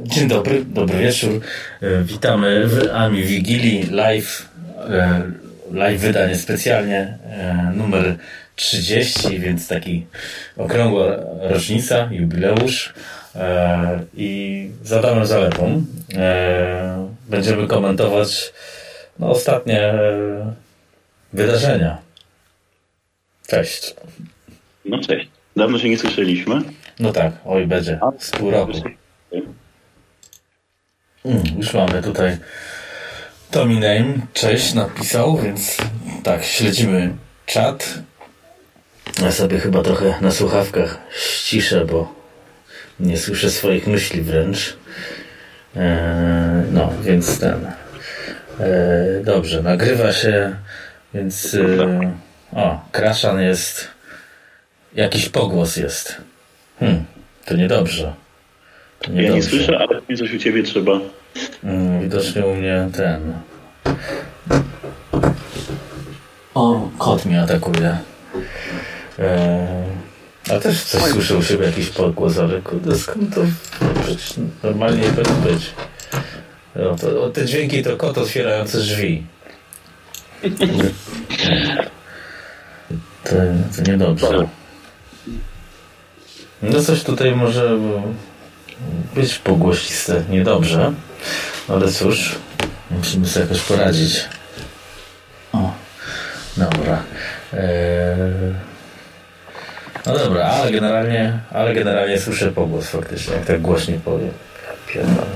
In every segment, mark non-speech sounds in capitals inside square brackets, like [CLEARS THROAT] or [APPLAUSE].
Dzień dobry, dobry wieczór. E, witamy w AMI Wigilii live, e, live wydanie specjalnie, e, numer 30, więc taki okrągła rocznica, jubileusz. I za Adamem Zalepą będziemy komentować no, ostatnie wydarzenia. Cześć. No cześć. Dawno się nie słyszeliśmy. No tak, oj będzie, z pół roku. Mm, już mamy tutaj Tommy Name, cześć, napisał, więc tak, śledzimy czat. Ja sobie chyba trochę na słuchawkach ściszę, bo nie słyszę swoich myśli wręcz. Eee, no, więc ten. Eee, dobrze, nagrywa się, więc. E, o, Kraszan jest. Jakiś pogłos jest. Hmm, to niedobrze. To niedobrze. Ja nie słyszę, ale coś u ciebie trzeba Mm, widocznie u mnie ten. O, kot mnie atakuje. Eee, a też coś słyszę u siebie, jakiś podgłos, ale kurde, skąd to? No, przecież normalnie nie powinno być. No, to, te dźwięki to kot otwierający drzwi. To, to niedobrze. No coś tutaj może być pogłosiste niedobrze, ale cóż, musimy sobie jakoś poradzić. O, dobra. Eee... No dobra, ale generalnie, ale generalnie słyszę pogłos faktycznie, jak tak głośniej powiem. Pierdolę.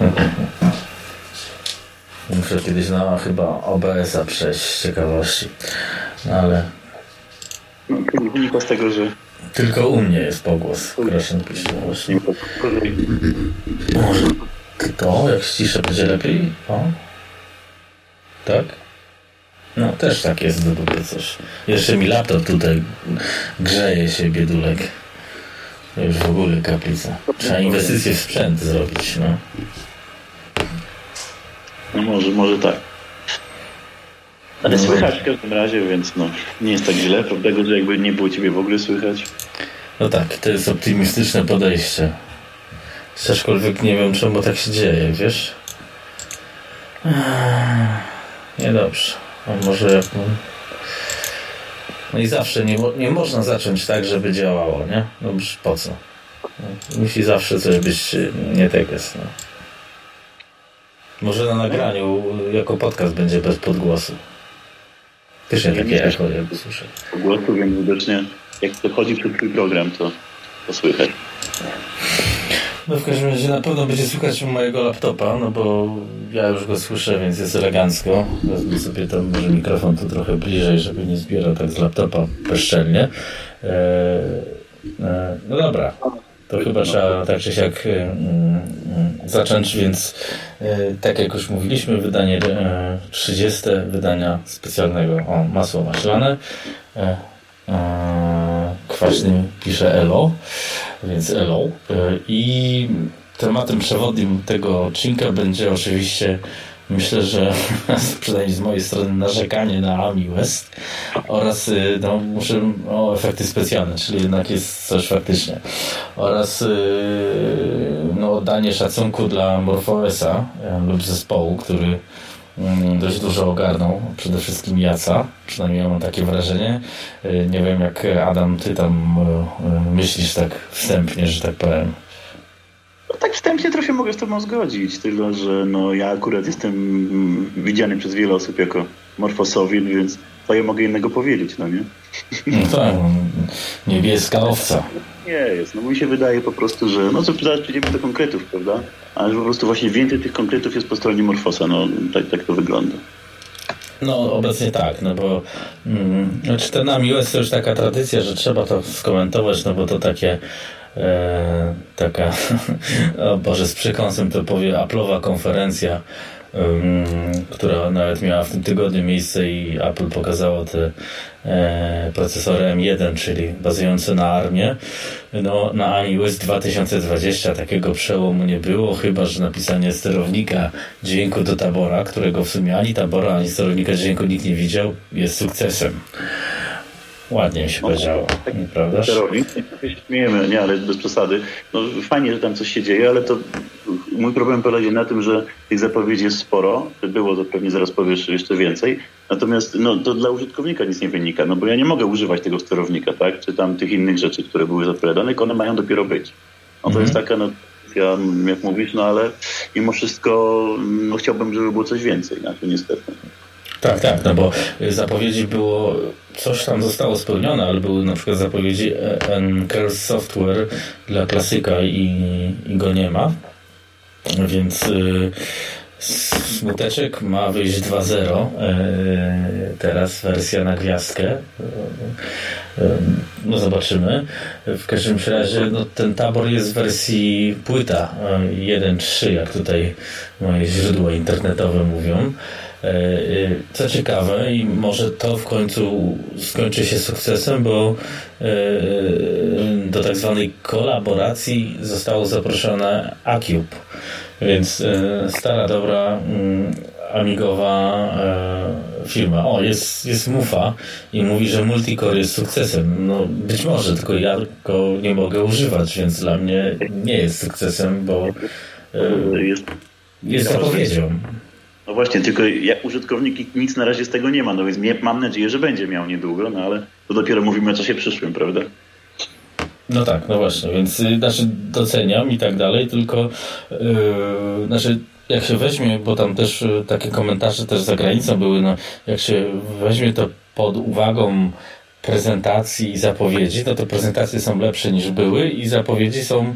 [LAUGHS] Muszę kiedyś na chyba OBS-a przejść z ciekawości. No ale... Wynika z tego, że tylko u mnie jest pogłos. Kraszyn pisze właśnie. Może to, jak ściszę, będzie lepiej? O. Tak? No, też tak jest do dupy coś. Jeszcze mi laptop tutaj grzeje się, biedulek. Już w ogóle kaplica. Trzeba inwestycje w sprzęt zrobić, no. No może, może tak. Ale no. słychać w każdym razie, więc no, nie jest tak źle. Prawda, że jakby nie było ciebie w ogóle słychać. No tak, to jest optymistyczne podejście. Aczkolwiek nie wiem, czemu tak się dzieje, wiesz? Niedobrze. A może jak... No i zawsze nie, nie można zacząć tak, żeby działało, nie? No po co? Musi zawsze coś być nie tak jest, no. Może na nagraniu jako podcast będzie bez podgłosu. Też nie takie echo jakby słyszę. Podgłosu, więc widocznie jak to chodzi przez twój program, to, to słychać. No w każdym razie na pewno będzie słychać mojego laptopa, no bo ja już go słyszę, więc jest elegancko. Wezmę sobie tam może mikrofon tu trochę bliżej, żeby nie zbierał tak z laptopa bezczelnie. Eee, e, no dobra, to chyba trzeba tak czy siak e, mm, zacząć, więc e, tak jak już mówiliśmy, wydanie 30 wydania specjalnego o masło maślane kwaśnym pisze Elo, więc Elo. I tematem przewodnim tego odcinka będzie oczywiście myślę, że [LAUGHS] przynajmniej z mojej strony narzekanie na Ami West oraz y, no, muszę o efekty specjalne, czyli jednak jest coś faktycznie oraz y, no, oddanie szacunku dla MorphOSa e, lub zespołu, który Mm, dość dużo ogarnął, przede wszystkim Jaca, przynajmniej ja mam takie wrażenie. Y, nie wiem jak Adam, ty tam y, myślisz tak wstępnie, że tak powiem. No, tak wstępnie trochę mogę z tobą zgodzić, tylko że no, ja akurat jestem widziany przez wiele osób jako morfosowid, więc co ja mogę innego powiedzieć, no nie? No tak, no, niebieska owca. Nie jest, no mi się wydaje po prostu, że no co zaraz przejdziemy do konkretów, prawda? Ale po prostu właśnie więcej tych konkretów jest po stronie Morfosa, no tak, tak to wygląda. No obecnie tak, no bo mm, znaczy ten US to już taka tradycja, że trzeba to skomentować, no bo to takie e, taka, [LAUGHS] o Boże, z przekąsem to powie, aplowa konferencja która nawet miała w tym tygodniu miejsce i Apple pokazało te e, procesory M1, czyli bazujące na ARMie. No, na iOS 2020 takiego przełomu nie było, chyba że napisanie sterownika dźwięku do tabora, którego w sumie ani tabora, ani sterownika dźwięku nikt nie widział, jest sukcesem. Ładnie się powiedziało, tak, prawda? Nie śmiejemy, nie, ale bez przesady. No, fajnie, że tam coś się dzieje, ale to mój problem polega na tym, że tych zapowiedzi jest sporo. Było to pewnie zaraz powiesz jeszcze więcej. Natomiast no, to dla użytkownika nic nie wynika, no bo ja nie mogę używać tego sterownika, tak? Czy tam tych innych rzeczy, które były zapowiadane, one mają dopiero być. No to jest mhm. taka, no, ja, jak mówisz, no ale mimo wszystko no, chciałbym, żeby było coś więcej, no, to niestety. Tak, tak, no bo zapowiedzi było, coś tam zostało spełnione, ale były na przykład zapowiedzi Curse Software dla klasyka i, i go nie ma. Więc y, smuteczek ma wyjść 2.0 y, teraz wersja na gwiazdkę. Y, no zobaczymy. W każdym razie no, ten tabor jest w wersji płyta 1.3 jak tutaj moje źródła internetowe mówią co ciekawe, i może to w końcu skończy się sukcesem, bo e, do tak zwanej kolaboracji zostało zaproszone Acube. Więc stara, dobra mm, amigowa firma. O, jest, jest Mufa i mówi, że Multicore jest sukcesem. No być może, tylko ja go nie mogę używać, więc dla mnie nie jest sukcesem, bo jest, jest zapowiedzią. No właśnie, tylko jak użytkownik nic na razie z tego nie ma, no więc mam nadzieję, że będzie miał niedługo, no ale to dopiero mówimy o czasie przyszłym, prawda? No tak, no właśnie, więc y, znaczy doceniam i tak dalej, tylko yy, znaczy jak się weźmie, bo tam też y, takie komentarze też za granicą były, no jak się weźmie to pod uwagą prezentacji i zapowiedzi, no to prezentacje są lepsze niż były i zapowiedzi są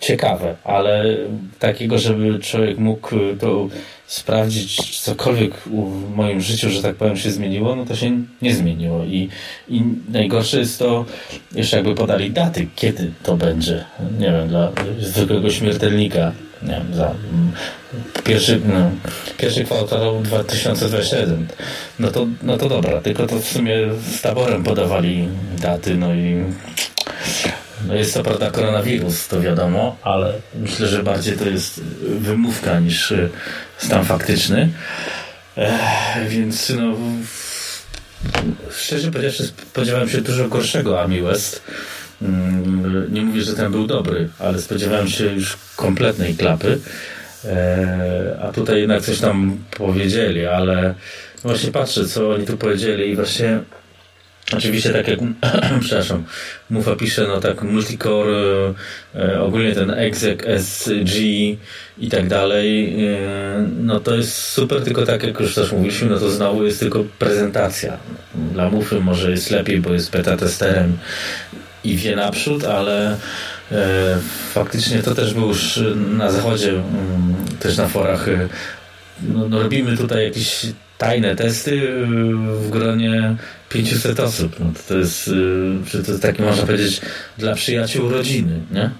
ciekawe, ale takiego, żeby człowiek mógł to sprawdzić cokolwiek w moim życiu, że tak powiem, się zmieniło, no to się nie zmieniło. I, i najgorsze jest to, jeszcze jakby podali daty, kiedy to będzie. Nie wiem, dla zwykłego śmiertelnika, nie wiem, za pierwszy, no, pierwszy kwartał 2021. No to, no to dobra, tylko to w sumie z taborem podawali daty, no i no jest to prawda koronawirus, to wiadomo, ale myślę, że bardziej to jest wymówka niż y, stan faktyczny. Ech, więc no szczerze powiedziawszy spodziewałem się dużo gorszego Ami West. Mm, nie mówię, że ten był dobry, ale spodziewałem się już kompletnej klapy. A tutaj jednak coś tam powiedzieli, ale właśnie patrzę, co oni tu powiedzieli i właśnie Oczywiście tak jak, [CLEARS THROAT] przepraszam, Mufa pisze, no tak multicore, e, ogólnie ten exec, SG i tak dalej, e, no to jest super, tylko tak jak już też mówiliśmy, no to znowu jest tylko prezentacja. Dla Mufy może jest lepiej, bo jest beta testerem i wie naprzód, ale e, faktycznie to też był już na zachodzie, mm, też na forach, e, no, no robimy tutaj jakiś tajne testy w gronie 500 osób. No to, jest, y, to jest taki, można powiedzieć, dla przyjaciół rodziny, nie?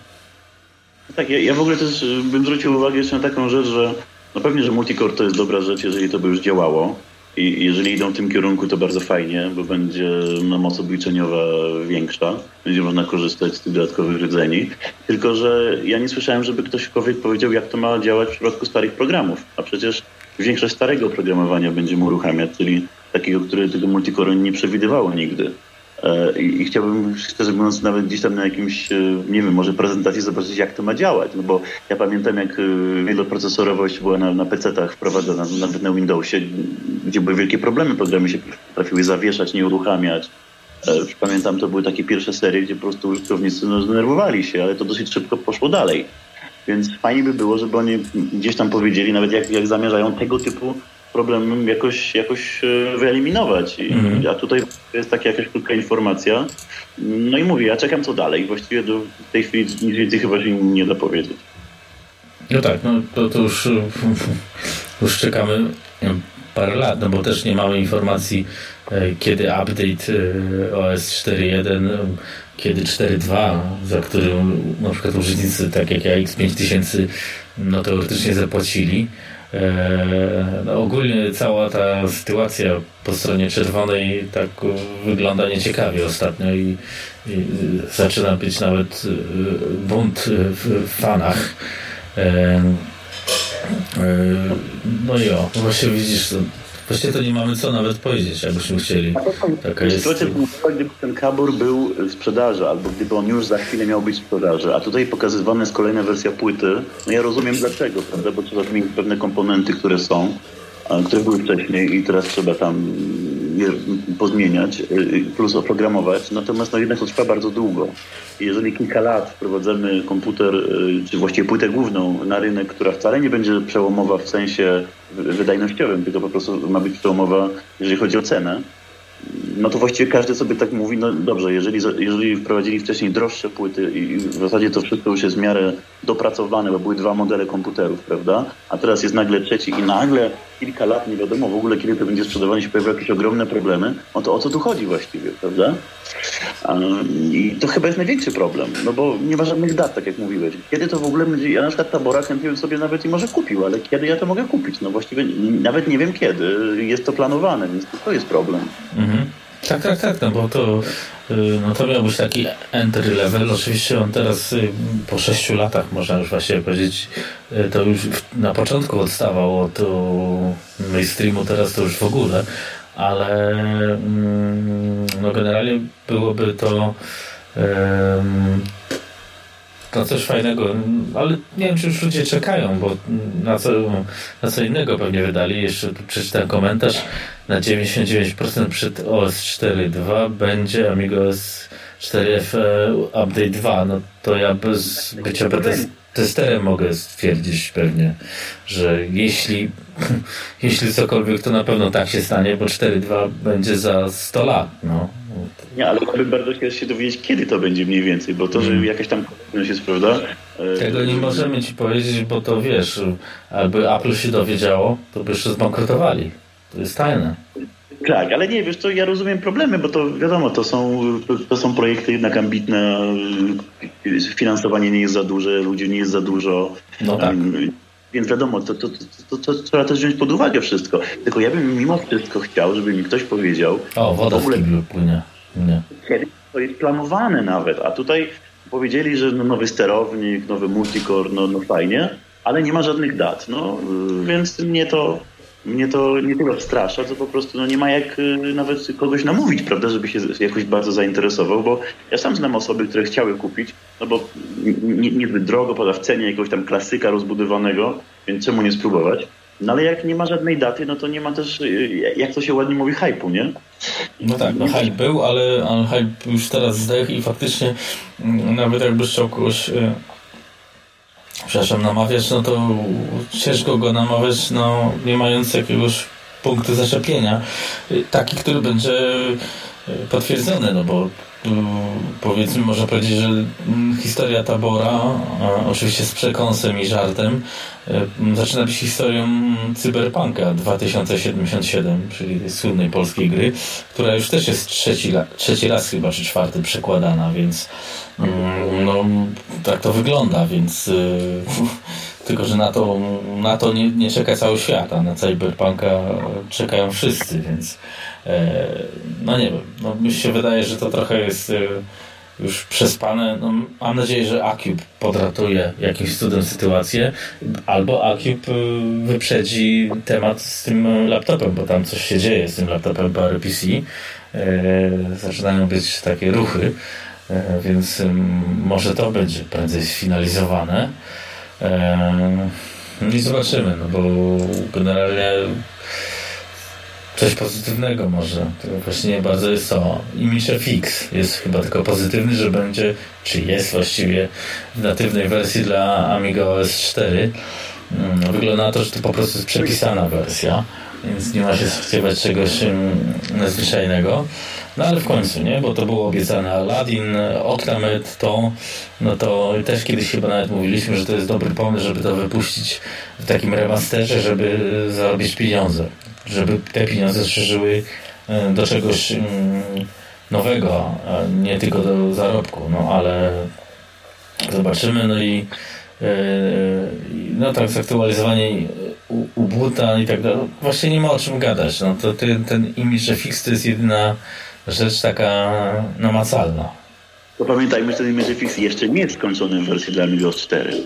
Tak, ja, ja w ogóle też y, bym zwrócił uwagę jeszcze na taką rzecz, że no pewnie, że multicore to jest dobra rzecz, jeżeli to by już działało. I jeżeli idą w tym kierunku, to bardzo fajnie, bo będzie no, moc obliczeniowa większa. Będzie można korzystać z tych dodatkowych rdzeni. Tylko, że ja nie słyszałem, żeby ktośkolwiek powiedział, jak to ma działać w przypadku starych programów. A przecież większość starego oprogramowania będziemy uruchamiać, czyli takiego, które tego multicore nie przewidywało nigdy. E, I, chciałbym, szczerze mówiąc, nawet gdzieś tam na jakimś, e, nie wiem, może prezentacji zobaczyć, jak to ma działać. No bo ja pamiętam, jak e, wieloprocesorowość była na, na PC-tach wprowadzona, nawet na Windowsie, gdzie były wielkie problemy, programy się potrafiły zawieszać, nie uruchamiać. Pamiętam, to były takie pierwsze serie, gdzie po prostu użytkownicy no, zdenerwowali się, ale to dosyć szybko poszło dalej. Więc fajnie by było, żeby oni gdzieś tam powiedzieli, nawet jak, jak zamierzają tego typu problem jakoś, jakoś e, wyeliminować. I, mm. A tutaj jest taka jakaś krótka informacja. No i mówię, ja czekam co dalej. Właściwie do tej chwili nic więcej chyba się nie da powiedzieć. No tak, no to, to już, [LAUGHS] już czekamy parę lat, no bo też nie mamy informacji, e, kiedy update e, OS 4.1 kiedy 4.2, za którym na przykład użytkownicy, tak jak ja, X5000, no teoretycznie zapłacili. E, no ogólnie cała ta sytuacja po stronie czerwonej tak wygląda nieciekawie ostatnio i, i zaczyna być nawet e, bunt w fanach. E, no i o, właśnie widzisz, Właściwie to nie mamy co nawet powiedzieć, jakbyśmy chcieli. Taka jest... Sytuacja gdyby ten kabor był w sprzedaży, albo gdyby on już za chwilę miał być w sprzedaży, a tutaj pokazywana jest kolejna wersja płyty, no ja rozumiem dlaczego, prawda, bo trzeba zmienić pewne komponenty, które są, które były wcześniej i teraz trzeba tam je pozmieniać y, plus oprogramować, natomiast no jednak to trwa bardzo długo. Jeżeli kilka lat wprowadzamy komputer, y, czy właściwie płytę główną na rynek, która wcale nie będzie przełomowa w sensie wydajnościowym, tylko po prostu ma być przełomowa, jeżeli chodzi o cenę, no to właściwie każdy sobie tak mówi, no dobrze, jeżeli, jeżeli wprowadzili wcześniej droższe płyty i w zasadzie to wszystko już jest w miarę dopracowane, bo były dwa modele komputerów, prawda? A teraz jest nagle trzeci i nagle kilka lat, nie wiadomo w ogóle kiedy to będzie sprzedawane, się pojawią jakieś ogromne problemy, no to o co tu chodzi właściwie, prawda? I to chyba jest największy problem, no bo nie ma żadnych dat, tak jak mówiłeś. Kiedy to w ogóle będzie, ja na przykład Tabora chętnie bym sobie nawet i może kupił, ale kiedy ja to mogę kupić? No właściwie nawet nie wiem kiedy, jest to planowane, więc to jest problem. Mhm. Tak, tak, tak, no bo to, y, no to miał być taki entry level. Oczywiście on teraz y, po sześciu latach, można już właśnie powiedzieć, y, to już na początku odstawał od mainstreamu, teraz to już w ogóle, ale mm, no generalnie byłoby to no coś fajnego, ale nie wiem, czy już ludzie czekają, bo na co, na co innego pewnie wydali. Jeszcze tu przeczytałem komentarz. Na 99% przed OS 4.2 będzie AmigoS 4F e, Update 2. No to ja bez bycia testerem mogę stwierdzić pewnie, że jeśli, [LAUGHS] jeśli cokolwiek, to na pewno tak się stanie, bo 4.2 będzie za 100 lat. No. Nie, ale bym bardzo chciał się dowiedzieć, kiedy to będzie mniej więcej, bo to, że hmm. jakaś tam kolejność jest, prawda? E, Tego nie możemy ci powiedzieć, bo to wiesz, albo Apple się dowiedziało, to by jeszcze zbankrutowali. To jest tajne. Tak, ale nie, wiesz co, ja rozumiem problemy, bo to wiadomo, to są, to są projekty jednak ambitne, finansowanie nie jest za duże, ludzi nie jest za dużo. No tak. Więc wiadomo, to, to, to, to, trzeba też wziąć pod uwagę wszystko. Tylko ja bym mimo wszystko chciał, żeby mi ktoś powiedział... O, woda w ogóle, płynie. Nie. Kiedy to jest planowane nawet, a tutaj powiedzieli, że no, nowy sterownik, nowy multicore, no, no fajnie, ale nie ma żadnych dat. No, więc mnie to mnie to nie tyle strasza, co po prostu no, nie ma jak y, nawet kogoś namówić, prawda, żeby się jakoś bardzo zainteresował, bo ja sam znam osoby, które chciały kupić, no bo niezbyt drogo, pada w cenie jakiegoś tam klasyka rozbudowanego, więc czemu nie spróbować? No ale jak nie ma żadnej daty, no to nie ma też, y, jak to się ładnie mówi, hypu, nie? No tak, no hype był, ale, ale hype już teraz zdechł i faktycznie mm, nawet jakby chciał kogoś y, przepraszam, namawiać, no to ciężko go namawiać, no nie mając jakiegoś punktu zaczepienia. Taki, który będzie potwierdzony, no bo powiedzmy, można powiedzieć, że historia Tabora, oczywiście z przekąsem i żartem, zaczyna być historią Cyberpunka 2077, czyli tej słynnej polskiej gry, która już też jest trzeci, trzeci raz chyba, czy czwarty przekładana, więc no, tak to wygląda, więc [LAUGHS] tylko, że na to, na to nie, nie czeka cały świat, a na Cyberpunka czekają wszyscy, więc e, no nie wiem, no, mi się wydaje, że to trochę jest e, już przespane. No, mam nadzieję, że Acube podratuje jakimś cudem sytuację, albo Acube e, wyprzedzi temat z tym laptopem, bo tam coś się dzieje z tym laptopem PowerPC. Zaczynają być takie ruchy, więc może to będzie prędzej sfinalizowane. No i zobaczymy, no bo generalnie coś pozytywnego może. To właśnie bardzo jest to. Image Fix jest chyba tylko pozytywny, że będzie, czy jest właściwie w natywnej wersji dla Amiga OS 4. Mm, wygląda na to, że to po prostu jest przepisana wersja, więc nie ma się spodziewać czegoś mm, nadzwyczajnego. No ale w końcu, nie? Bo to było obiecane Aladdin, Octamed, to no to też kiedyś chyba nawet mówiliśmy, że to jest dobry pomysł, żeby to wypuścić w takim remasterze, żeby zarobić pieniądze. Żeby te pieniądze szerzyły e, do czegoś mm, nowego, nie tylko do zarobku. No ale zobaczymy, no i e, no tak, zaktualizowanie Ubuntu i tak dalej. Właśnie nie ma o czym gadać. No to ten, ten image fix to jest jedyna rzecz taka namacalna. Pamiętajmy, że ten Image FX jeszcze nie jest skończony w wersji dla Amiga 4.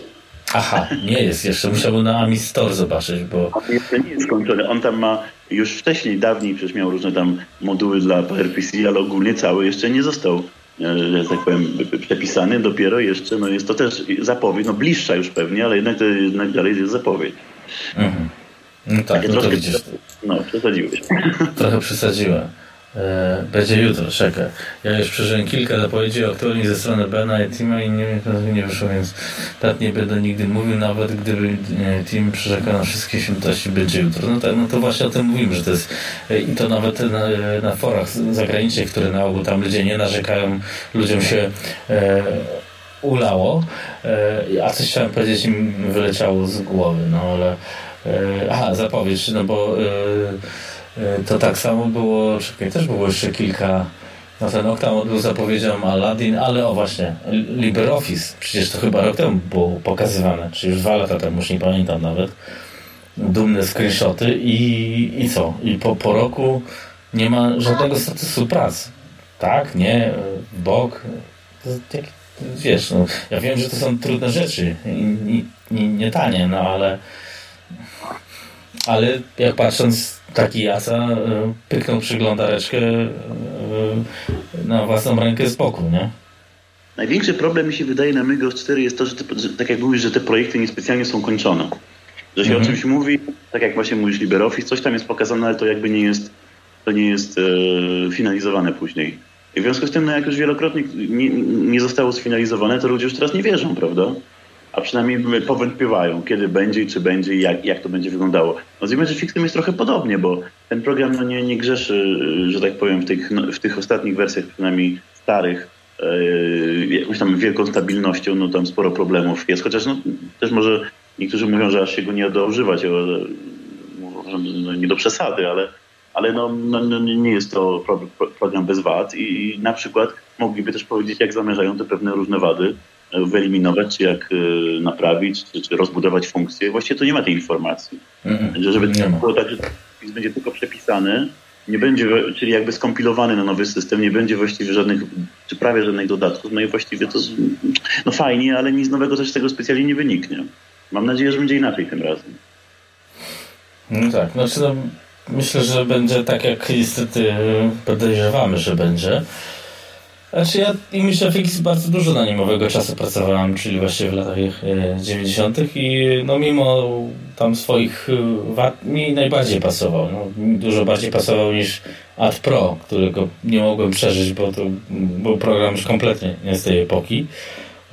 Aha, nie jest jeszcze. Musiałbym na Ami Store zobaczyć, bo... On jeszcze nie jest skończony. On tam ma już wcześniej, dawniej przecież miał różne tam moduły dla PRPC, ale ogólnie cały jeszcze nie został, e, że tak powiem, przepisany. Dopiero jeszcze, no jest to też zapowiedź, no bliższa już pewnie, ale jednak, to jednak dalej jest zapowiedź. Mhm. No tak, Takie no widzisz. No, przesadziłeś. [LAUGHS] Trochę przesadziłem. E, będzie jutro, czekaj. Ja już przeżyłem kilka zapowiedzi aktualnie ze strony Bena i Tima i nie, nie wyszło, więc tak nie będę nigdy mówił, nawet gdyby e, Team przyrzekał na wszystkie świętości, będzie jutro. No tak, no to właśnie o tym mówimy, że to jest e, i to nawet na, na forach zagranicznych, które na ogół tam ludzie nie narzekają, ludziom się e, ulało, e, a coś chciałem powiedzieć im wyleciało z głowy, no ale e, aha, zapowiedź, no bo E, to tak samo było, czekaj, też było jeszcze kilka, no ten Octam był zapowiedzią Aladdin, ale o właśnie, LibreOffice, przecież to chyba rok temu było pokazywane, czy już dwa lata temu, już nie pamiętam nawet, dumne screenshoty i, i co? I po, po roku nie ma żadnego statusu prac. Tak, nie, bok, wiesz, no, ja wiem, że to są trudne rzeczy, nie, nie, nie tanie, no ale ale jak patrząc taki jasa e, pyknął przyglądareczkę e, na własną rękę boku, nie? Największy problem mi się wydaje na Mygos 4 jest to, że, te, że tak jak mówisz, że te projekty niespecjalnie są kończone. Że się mhm. o czymś mówi, tak jak właśnie mówisz LibreOffice, coś tam jest pokazane, ale to jakby nie jest, to nie jest e, finalizowane później. I w związku z tym, no jak już wielokrotnie nie, nie zostało sfinalizowane, to ludzie już teraz nie wierzą, prawda? A przynajmniej powątpiewają, kiedy będzie i czy będzie i jak, jak to będzie wyglądało. No z Image Fixem jest trochę podobnie, bo ten program no, nie, nie grzeszy, że tak powiem, w tych, no, w tych ostatnich wersjach, przynajmniej starych, yy, jakąś tam wielką stabilnością, no tam sporo problemów jest, chociaż no, też może niektórzy mówią, że aż się go nie da używać, no, nie do przesady, ale, ale no, no, no nie jest to program bez wad i, i na przykład mogliby też powiedzieć, jak zamierzają te pewne różne wady, wyeliminować, czy jak y, naprawić, czy, czy rozbudować funkcję. Właściwie to nie ma tej informacji. Mm, że żeby to było tak, że spis będzie tylko przepisany, nie będzie, czyli jakby skompilowany na nowy system, nie będzie właściwie żadnych, czy prawie żadnych dodatków, no i właściwie to no fajnie, ale nic nowego też z tego specjalnie nie wyniknie. Mam nadzieję, że będzie inaczej tym razem. No tak, znaczy no, myślę, że będzie tak jak niestety podejrzewamy, że będzie. Znaczy ja Image FX bardzo dużo na nim owego czasu pracowałem, czyli właśnie w latach 90. E, i no mimo tam swoich e, wad mi najbardziej pasował. No, dużo bardziej pasował niż Ad Pro, którego nie mogłem przeżyć, bo to był program już kompletnie nie z tej epoki.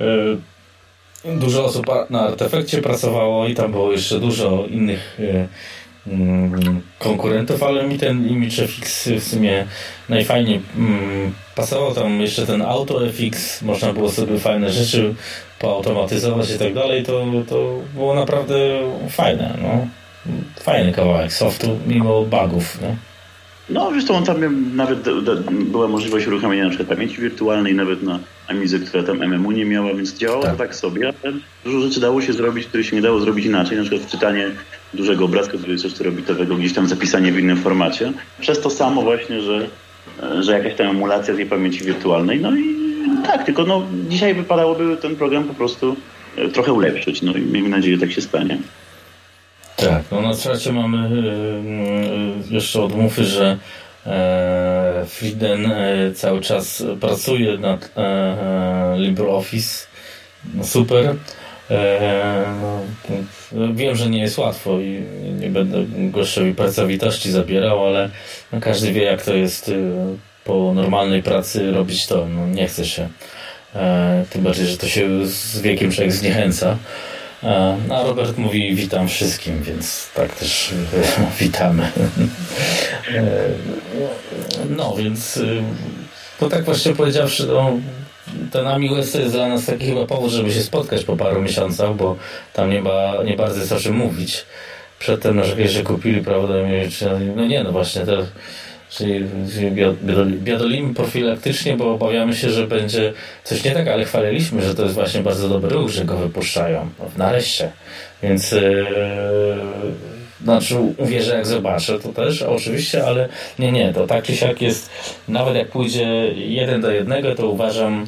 E, dużo osób na Artefakcie pracowało i tam było jeszcze dużo innych konkurentów, ale mi ten Image FX w sumie najfajniej mm, pasował. Tam jeszcze ten Auto FX, można było sobie fajne rzeczy poautomatyzować i tak dalej. To, to było naprawdę fajne. No. Fajny kawałek softu, mimo bugów. No. No, zresztą on tam nawet była możliwość uruchomienia na przykład pamięci wirtualnej, nawet na Amizę, która tam MMU nie miała, więc działało tak. tak sobie, ale dużo rzeczy dało się zrobić, które się nie dało zrobić inaczej, na przykład czytanie dużego obrazka 24-bitowego, gdzieś tam zapisanie w innym formacie. Przez to samo właśnie, że, że jakaś tam emulacja tej pamięci wirtualnej, no i tak, tylko no, dzisiaj wypadałoby ten program po prostu e, trochę ulepszyć, no i miejmy nadzieję, że tak się stanie. Tak, no na trzecie mamy yy, jeszcze odmówmy, że e, Frieden e, cały czas pracuje nad e, LibreOffice. No super. E, no, wiem, że nie jest łatwo i nie będę gościowi pracowitości zabierał, ale no, każdy wie, jak to jest y, po normalnej pracy robić to. No, nie chce się. E, tym bardziej, że to się z wiekiem człowiek zniechęca. E, a Robert mówi witam wszystkim, więc tak też [LAUGHS] witamy. No, więc to tak właśnie powiedziawszy, no, ten AmiWest to jest dla nas taki chyba powód, żeby się spotkać po paru miesiącach, bo tam nie nie bardzo jest o czym mówić. Przedtem narzekali, kupili, prawda, no nie, no właśnie to czyli biadolimy profilaktycznie, bo obawiamy się, że będzie coś nie tak, ale chwaliliśmy, że to jest właśnie bardzo dobry ruch, że go wypuszczają. No, nareszcie. Więc yy, znaczy uwierzę jak zobaczę to też, oczywiście, ale nie, nie, to tak czy siak jest, nawet jak pójdzie jeden do jednego, to uważam,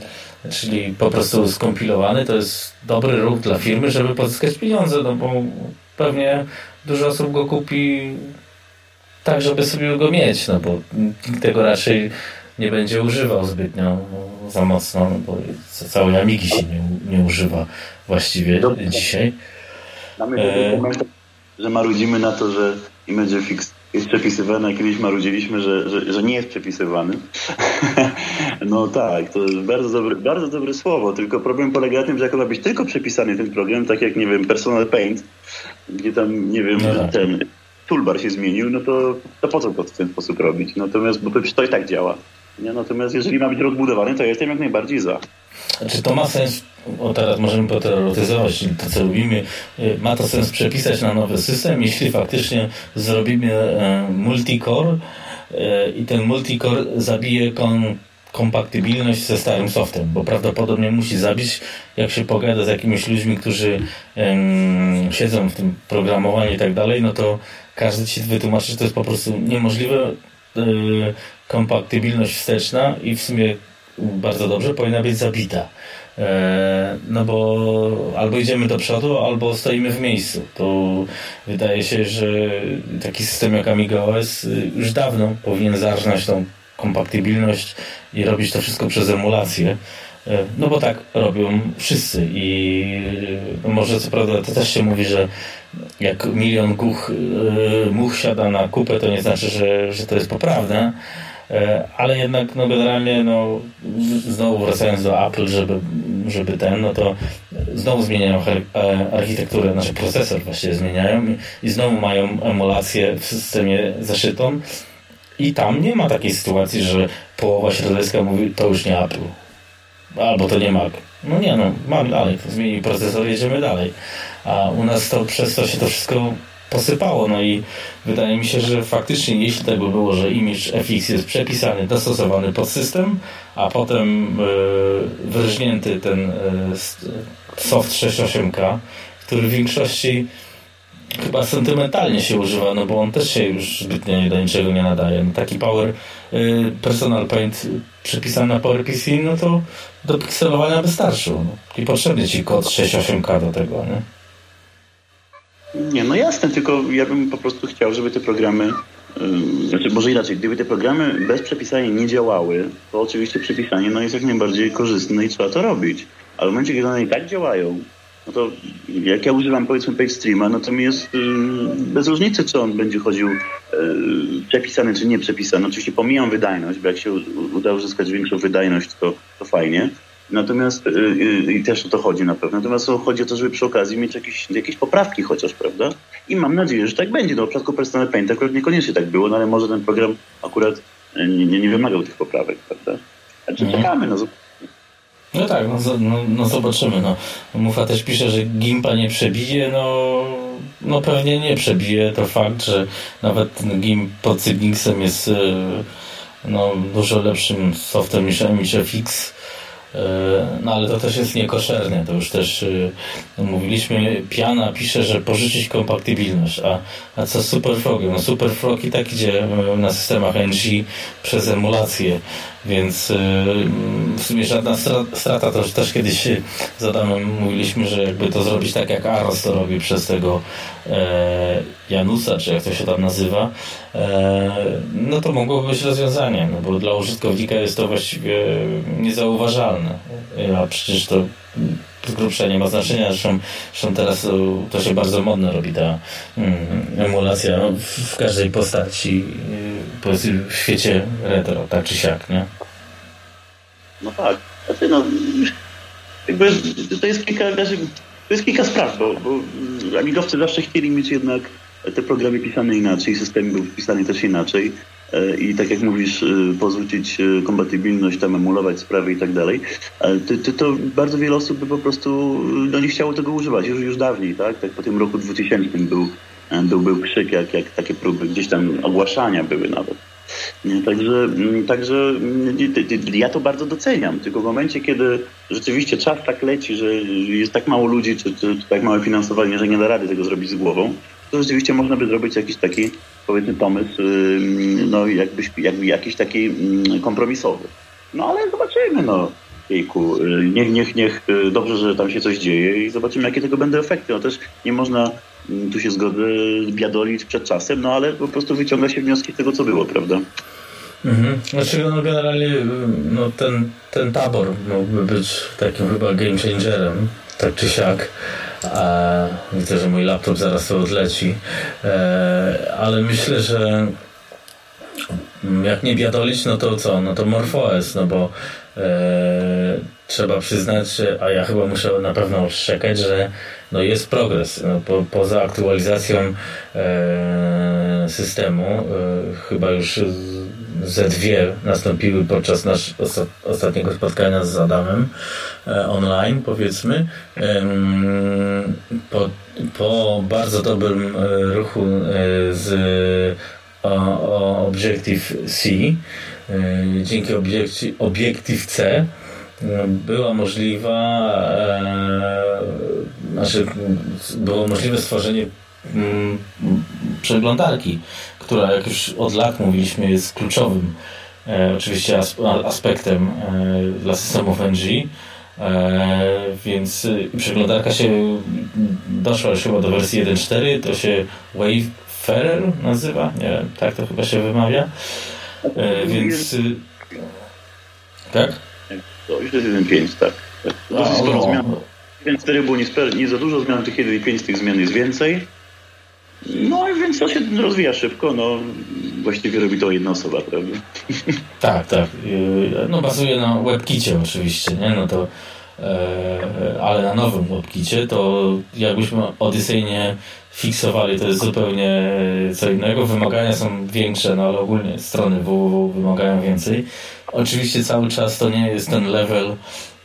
czyli po prostu skompilowany, to jest dobry ruch dla firmy, żeby pozyskać pieniądze, no bo pewnie dużo osób go kupi tak, żeby sobie go mieć, no bo nikt tego raczej nie będzie używał zbytnio za mocno, no bo całej Amigi się nie, nie używa właściwie dzisiaj. Mamy e... że marudzimy na to, że Image Fix jest przepisywany, a kiedyś marudziliśmy, że, że, że nie jest przepisywany. [LAUGHS] no tak, to jest bardzo dobre, bardzo dobre słowo, tylko problem polega na tym, że jak ma być tylko przepisany ten program, tak jak, nie wiem, Personal Paint, gdzie tam, nie wiem, no tak. ten toolbar się zmienił, no to, to po co to w ten sposób robić? Natomiast, bo to i tak działa. Nie? Natomiast jeżeli ma być rozbudowany, to ja jestem jak najbardziej za. Czy to ma sens, o teraz możemy poteoretyzować to, co robimy, y, ma to sens przepisać na nowy system, jeśli faktycznie zrobimy e, multicore e, i ten multicore zabije kon kompatybilność ze starym softem, bo prawdopodobnie musi zabić, jak się pogada z jakimiś ludźmi, którzy siedzą w tym programowaniu i tak dalej, no to każdy ci wytłumaczy, że to jest po prostu niemożliwe. Yy, kompatybilność wsteczna i w sumie bardzo dobrze powinna być zabita. E, no bo albo idziemy do przodu, albo stoimy w miejscu. To wydaje się, że taki system jak Amiga OS y, już dawno powinien zarżnąć tą kompatybilność i robić to wszystko przez emulację. E, no bo tak robią wszyscy i no może co prawda to też się mówi, że jak milion y, much siada na kupę, to nie znaczy, że, że to jest poprawne, ale jednak no generalnie no, znowu wracając do Apple, żeby, żeby ten, no to znowu zmieniają e, architekturę, znaczy procesor właściwie zmieniają i znowu mają emulację w systemie zaszytą i tam nie ma takiej sytuacji, że połowa środowiska mówi to już nie Apple albo to nie Mac. No nie no, mamy dalej, zmienił procesor, jedziemy dalej. A u nas to przez to się to wszystko posypało. No i wydaje mi się, że faktycznie jeśli tak by było, że image FX jest przepisany, dostosowany pod system, a potem yy, wyrżnięty ten yy, soft 6.8K, który w większości chyba sentymentalnie się używa, no bo on też się już zbytnio do niczego nie nadaje. No taki Power yy, Personal Paint przepisany na PowerPC, no to do pikselowania wystarczył. No. I potrzebny ci kod 6.8K do tego, nie? Nie, no jasne, tylko ja bym po prostu chciał, żeby te programy, yy, znaczy może inaczej, gdyby te programy bez przepisania nie działały, to oczywiście przepisanie no, jest jak najbardziej korzystne i trzeba to robić. Ale w momencie, kiedy one i tak działają, no to jak ja używam powiedzmy PageStreama, no to mi jest yy, bez różnicy, czy on będzie chodził yy, przepisany, czy nie przepisany. Oczywiście pomijam wydajność, bo jak się uda uzyskać większą wydajność, to, to fajnie. Natomiast yy, i też o to chodzi na pewno. Natomiast chodzi o to, żeby przy okazji mieć jakieś, jakieś poprawki chociaż, prawda? I mam nadzieję, że tak będzie. No, w przypadku Personal Paint akurat niekoniecznie tak było, no ale może ten program akurat nie, nie, nie wymagał tych poprawek, prawda? Także mhm. czekamy, no no tak, no, no, no zobaczymy. No. Mufa też pisze, że Gimpa nie przebije, no, no pewnie nie przebije. To fakt, że nawet Gimp pod Cygnixem jest no, dużo lepszym softem niż MXFX E, no ale to też jest niekoszerne, to już też no, mówiliśmy, Piana pisze, że pożyczyć kompatybilność, a, a co z Superfrogiem? No Superfrog i tak idzie e, na systemach NG przez emulację, więc w sumie żadna strata, to też kiedyś z Adamem mówiliśmy, że jakby to zrobić tak jak Aros to robi przez tego e, Janusa, czy jak to się tam nazywa, e, no to mogłoby być rozwiązanie, no bo dla użytkownika jest to właściwie niezauważalne, a przecież to grubsza nie ma znaczenia, zresztą, zresztą teraz to się bardzo modno robi ta mm, emulacja no, w każdej postaci powiedzmy w świecie retro, tak czy siak, nie? No tak. Znaczy, no, jakby to jest kilka, znaczy, to jest kilka spraw, bo, bo amigowcy zawsze chcieli mieć jednak te programy pisane inaczej, system był pisany też inaczej i tak jak mówisz, e, pozwolić e, kompatybilność, tam emulować sprawy i tak dalej, to, to, bardzo wiele osób by po prostu no, nie chciało tego używać, już, już dawniej, tak? Tak po tym roku 2000 był, był, był krzyk, jak, jak takie próby gdzieś tam ogłaszania były nawet. Także, mm, także mm, ja to bardzo doceniam, tylko w momencie, kiedy rzeczywiście czas tak leci, że jest tak mało ludzi, czy, czy, czy tak małe finansowanie, że nie da rady tego zrobić z głową, to rzeczywiście można by zrobić jakiś taki, powiedzmy, pomysł, no jakbyś, jakby jakiś taki kompromisowy. No ale zobaczymy, no. jejku, niech, niech, niech, dobrze, że tam się coś dzieje i zobaczymy, jakie tego będą efekty. No też nie można, tu się zgodzę, biadolić przed czasem, no ale po prostu wyciąga się wnioski z tego, co było, prawda? Mhm. Znaczy, no generalnie no, ten, ten tabor mógłby być takim chyba game changerem, tak czy siak. Widzę, że mój laptop zaraz to odleci, e, ale myślę, że jak nie biadolić, no to co? No to MorphOS, no bo e, trzeba przyznać, a ja chyba muszę na pewno odszczekać, że no jest progres. No, po, poza aktualizacją e, systemu, chyba już ze dwie nastąpiły podczas nasz, ostatniego spotkania z Adamem e, online, powiedzmy. Po, po bardzo dobrym e, ruchu e, z Objective-C, dzięki Objective-C była możliwa, znaczy było możliwe stworzenie mm, przeglądarki, która jak już od lat mówiliśmy jest kluczowym e, oczywiście aspektem e, dla systemów NG. E, więc y, przeglądarka się doszła już chyba do wersji 1.4, to się Wayfarer nazywa, nie wiem, tak to chyba się wymawia. E, więc y, tak? To już jest 1.5, tak. Dosyć sporo zmian. Więc 4 było nie, nie za dużo zmian, tych 1.5 tych zmian jest więcej. No więc to się rozwija szybko, no właściwie robi to jedna osoba, prawda? [LAUGHS] Tak, tak. No bazuje na WebKicie oczywiście, nie? No to e, ale na nowym WebKicie to jakbyśmy Odyssey fiksowali, to jest zupełnie co innego. Wymagania są większe, no ale ogólnie strony www wymagają więcej. Oczywiście cały czas to nie jest ten level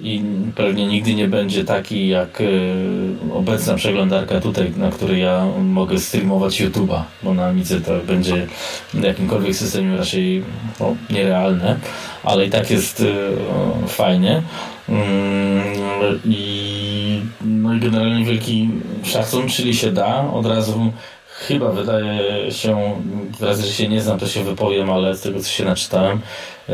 i pewnie nigdy nie będzie taki jak y, obecna przeglądarka tutaj, na której ja mogę streamować YouTube'a, bo na Amice to będzie w jakimkolwiek systemie raczej no, nierealne, ale i tak jest y, fajnie. Mm, I, no i generalnie wielki szacun, czyli się da. Od razu chyba wydaje się, w razie, że się nie znam, to się wypowiem, ale z tego co się naczytałem,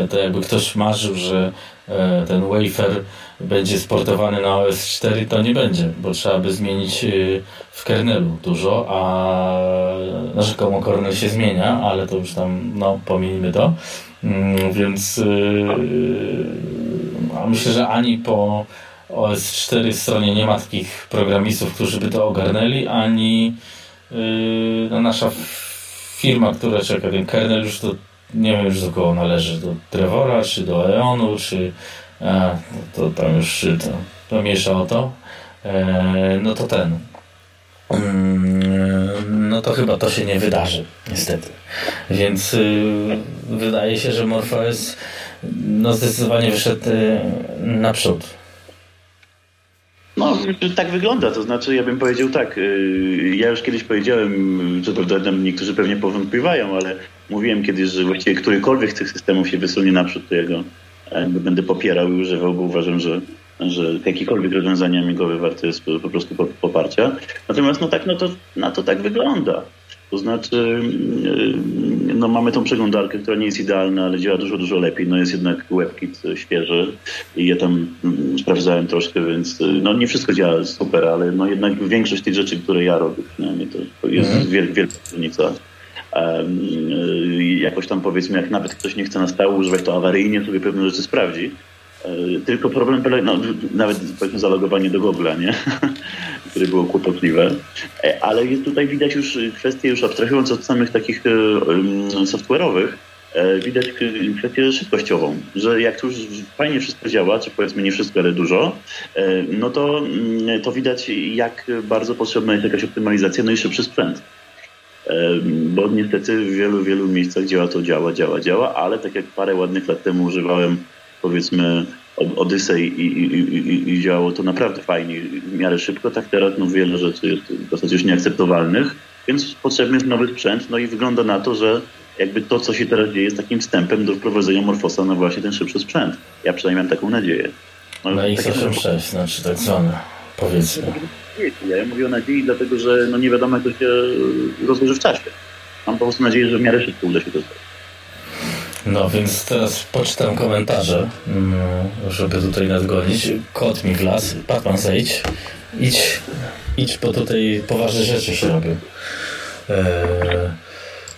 to jakby ktoś marzył, że E, ten wafer będzie sportowany na OS 4, to nie będzie, bo trzeba by zmienić e, w kernelu dużo, a no, rzekomo kernel się zmienia, ale to już tam, no, pomijmy to. Mm, więc e, a myślę, że ani po OS 4 stronie nie ma takich programistów, którzy by to ogarnęli, ani no, nasza firma, która czeka ten kernel już to nie wiem już do kogo należy, do Trevora, czy do Eonu, czy a, to tam już to, to miesza o to. E, no to ten. Mm, no to chyba to się nie wydarzy, niestety. Więc y, wydaje się, że MorphOS no zdecydowanie wyszedł y, naprzód. No, tak wygląda. To znaczy, ja bym powiedział tak. Y, ja już kiedyś powiedziałem, co prawda niektórzy pewnie powątpiewają, ale mówiłem kiedyś, że właściwie którykolwiek z tych systemów się wysunie naprzód, to jego będę popierał i używał, bo uważam, że, że jakiekolwiek rozwiązanie amigowe warte jest po, prostu poparcia. Natomiast no tak, no to, na to tak wygląda. To znaczy, yy, no mamy tą przeglądarkę, która nie jest idealna, ale działa dużo, dużo lepiej. No jest jednak WebKit świeży i ja tam mm, sprawdzałem troszkę, więc yy, no nie wszystko działa super, ale no jednak większość tych rzeczy, które ja robię, przynajmniej to jest mhm. wielka różnica. Y, jakoś tam powiedzmy, jak nawet ktoś nie chce na stałe używać, to awaryjnie sobie pewne rzeczy sprawdzi. E, tylko problem no, nawet powiedzmy zalogowanie do Google'a, nie? [LAUGHS] które było kłopotliwe. E, ale jest tutaj widać już kwestie, już abstrahując od samych takich e, software'owych, widać kwestię szybkościową, że jak już fajnie wszystko działa, czy powiedzmy nie wszystko, ale dużo, no to, mm, to widać jak bardzo potrzebna jest jakaś optymalizacja, no i szybszy sprzęt bo niestety w wielu, wielu miejscach działa to, działa, działa, działa, ale tak jak parę ładnych lat temu używałem powiedzmy Odyssey i, i, i, i działało to naprawdę fajnie, w miarę szybko, tak teraz no wiele rzeczy jest w zasadzie już nieakceptowalnych, więc potrzebny jest nowy sprzęt, no i wygląda na to, że jakby to, co się teraz dzieje, jest takim wstępem do wprowadzenia Morfosa na właśnie ten szybszy sprzęt. Ja przynajmniej mam taką nadzieję. No, na x86, znaczy tak zwane, powiedzmy nadziei. Ja mówię o nadziei, dlatego że no nie wiadomo, jak to się rozłoży w czasie. Mam po prostu nadzieję, że w miarę szybko uda się to zrobić. No więc teraz poczytam komentarze, mm, żeby tutaj nadgonić. Kot mi wlazł. Batman zejdź. Idź, idź, bo tutaj poważne rzeczy się robią. Eee,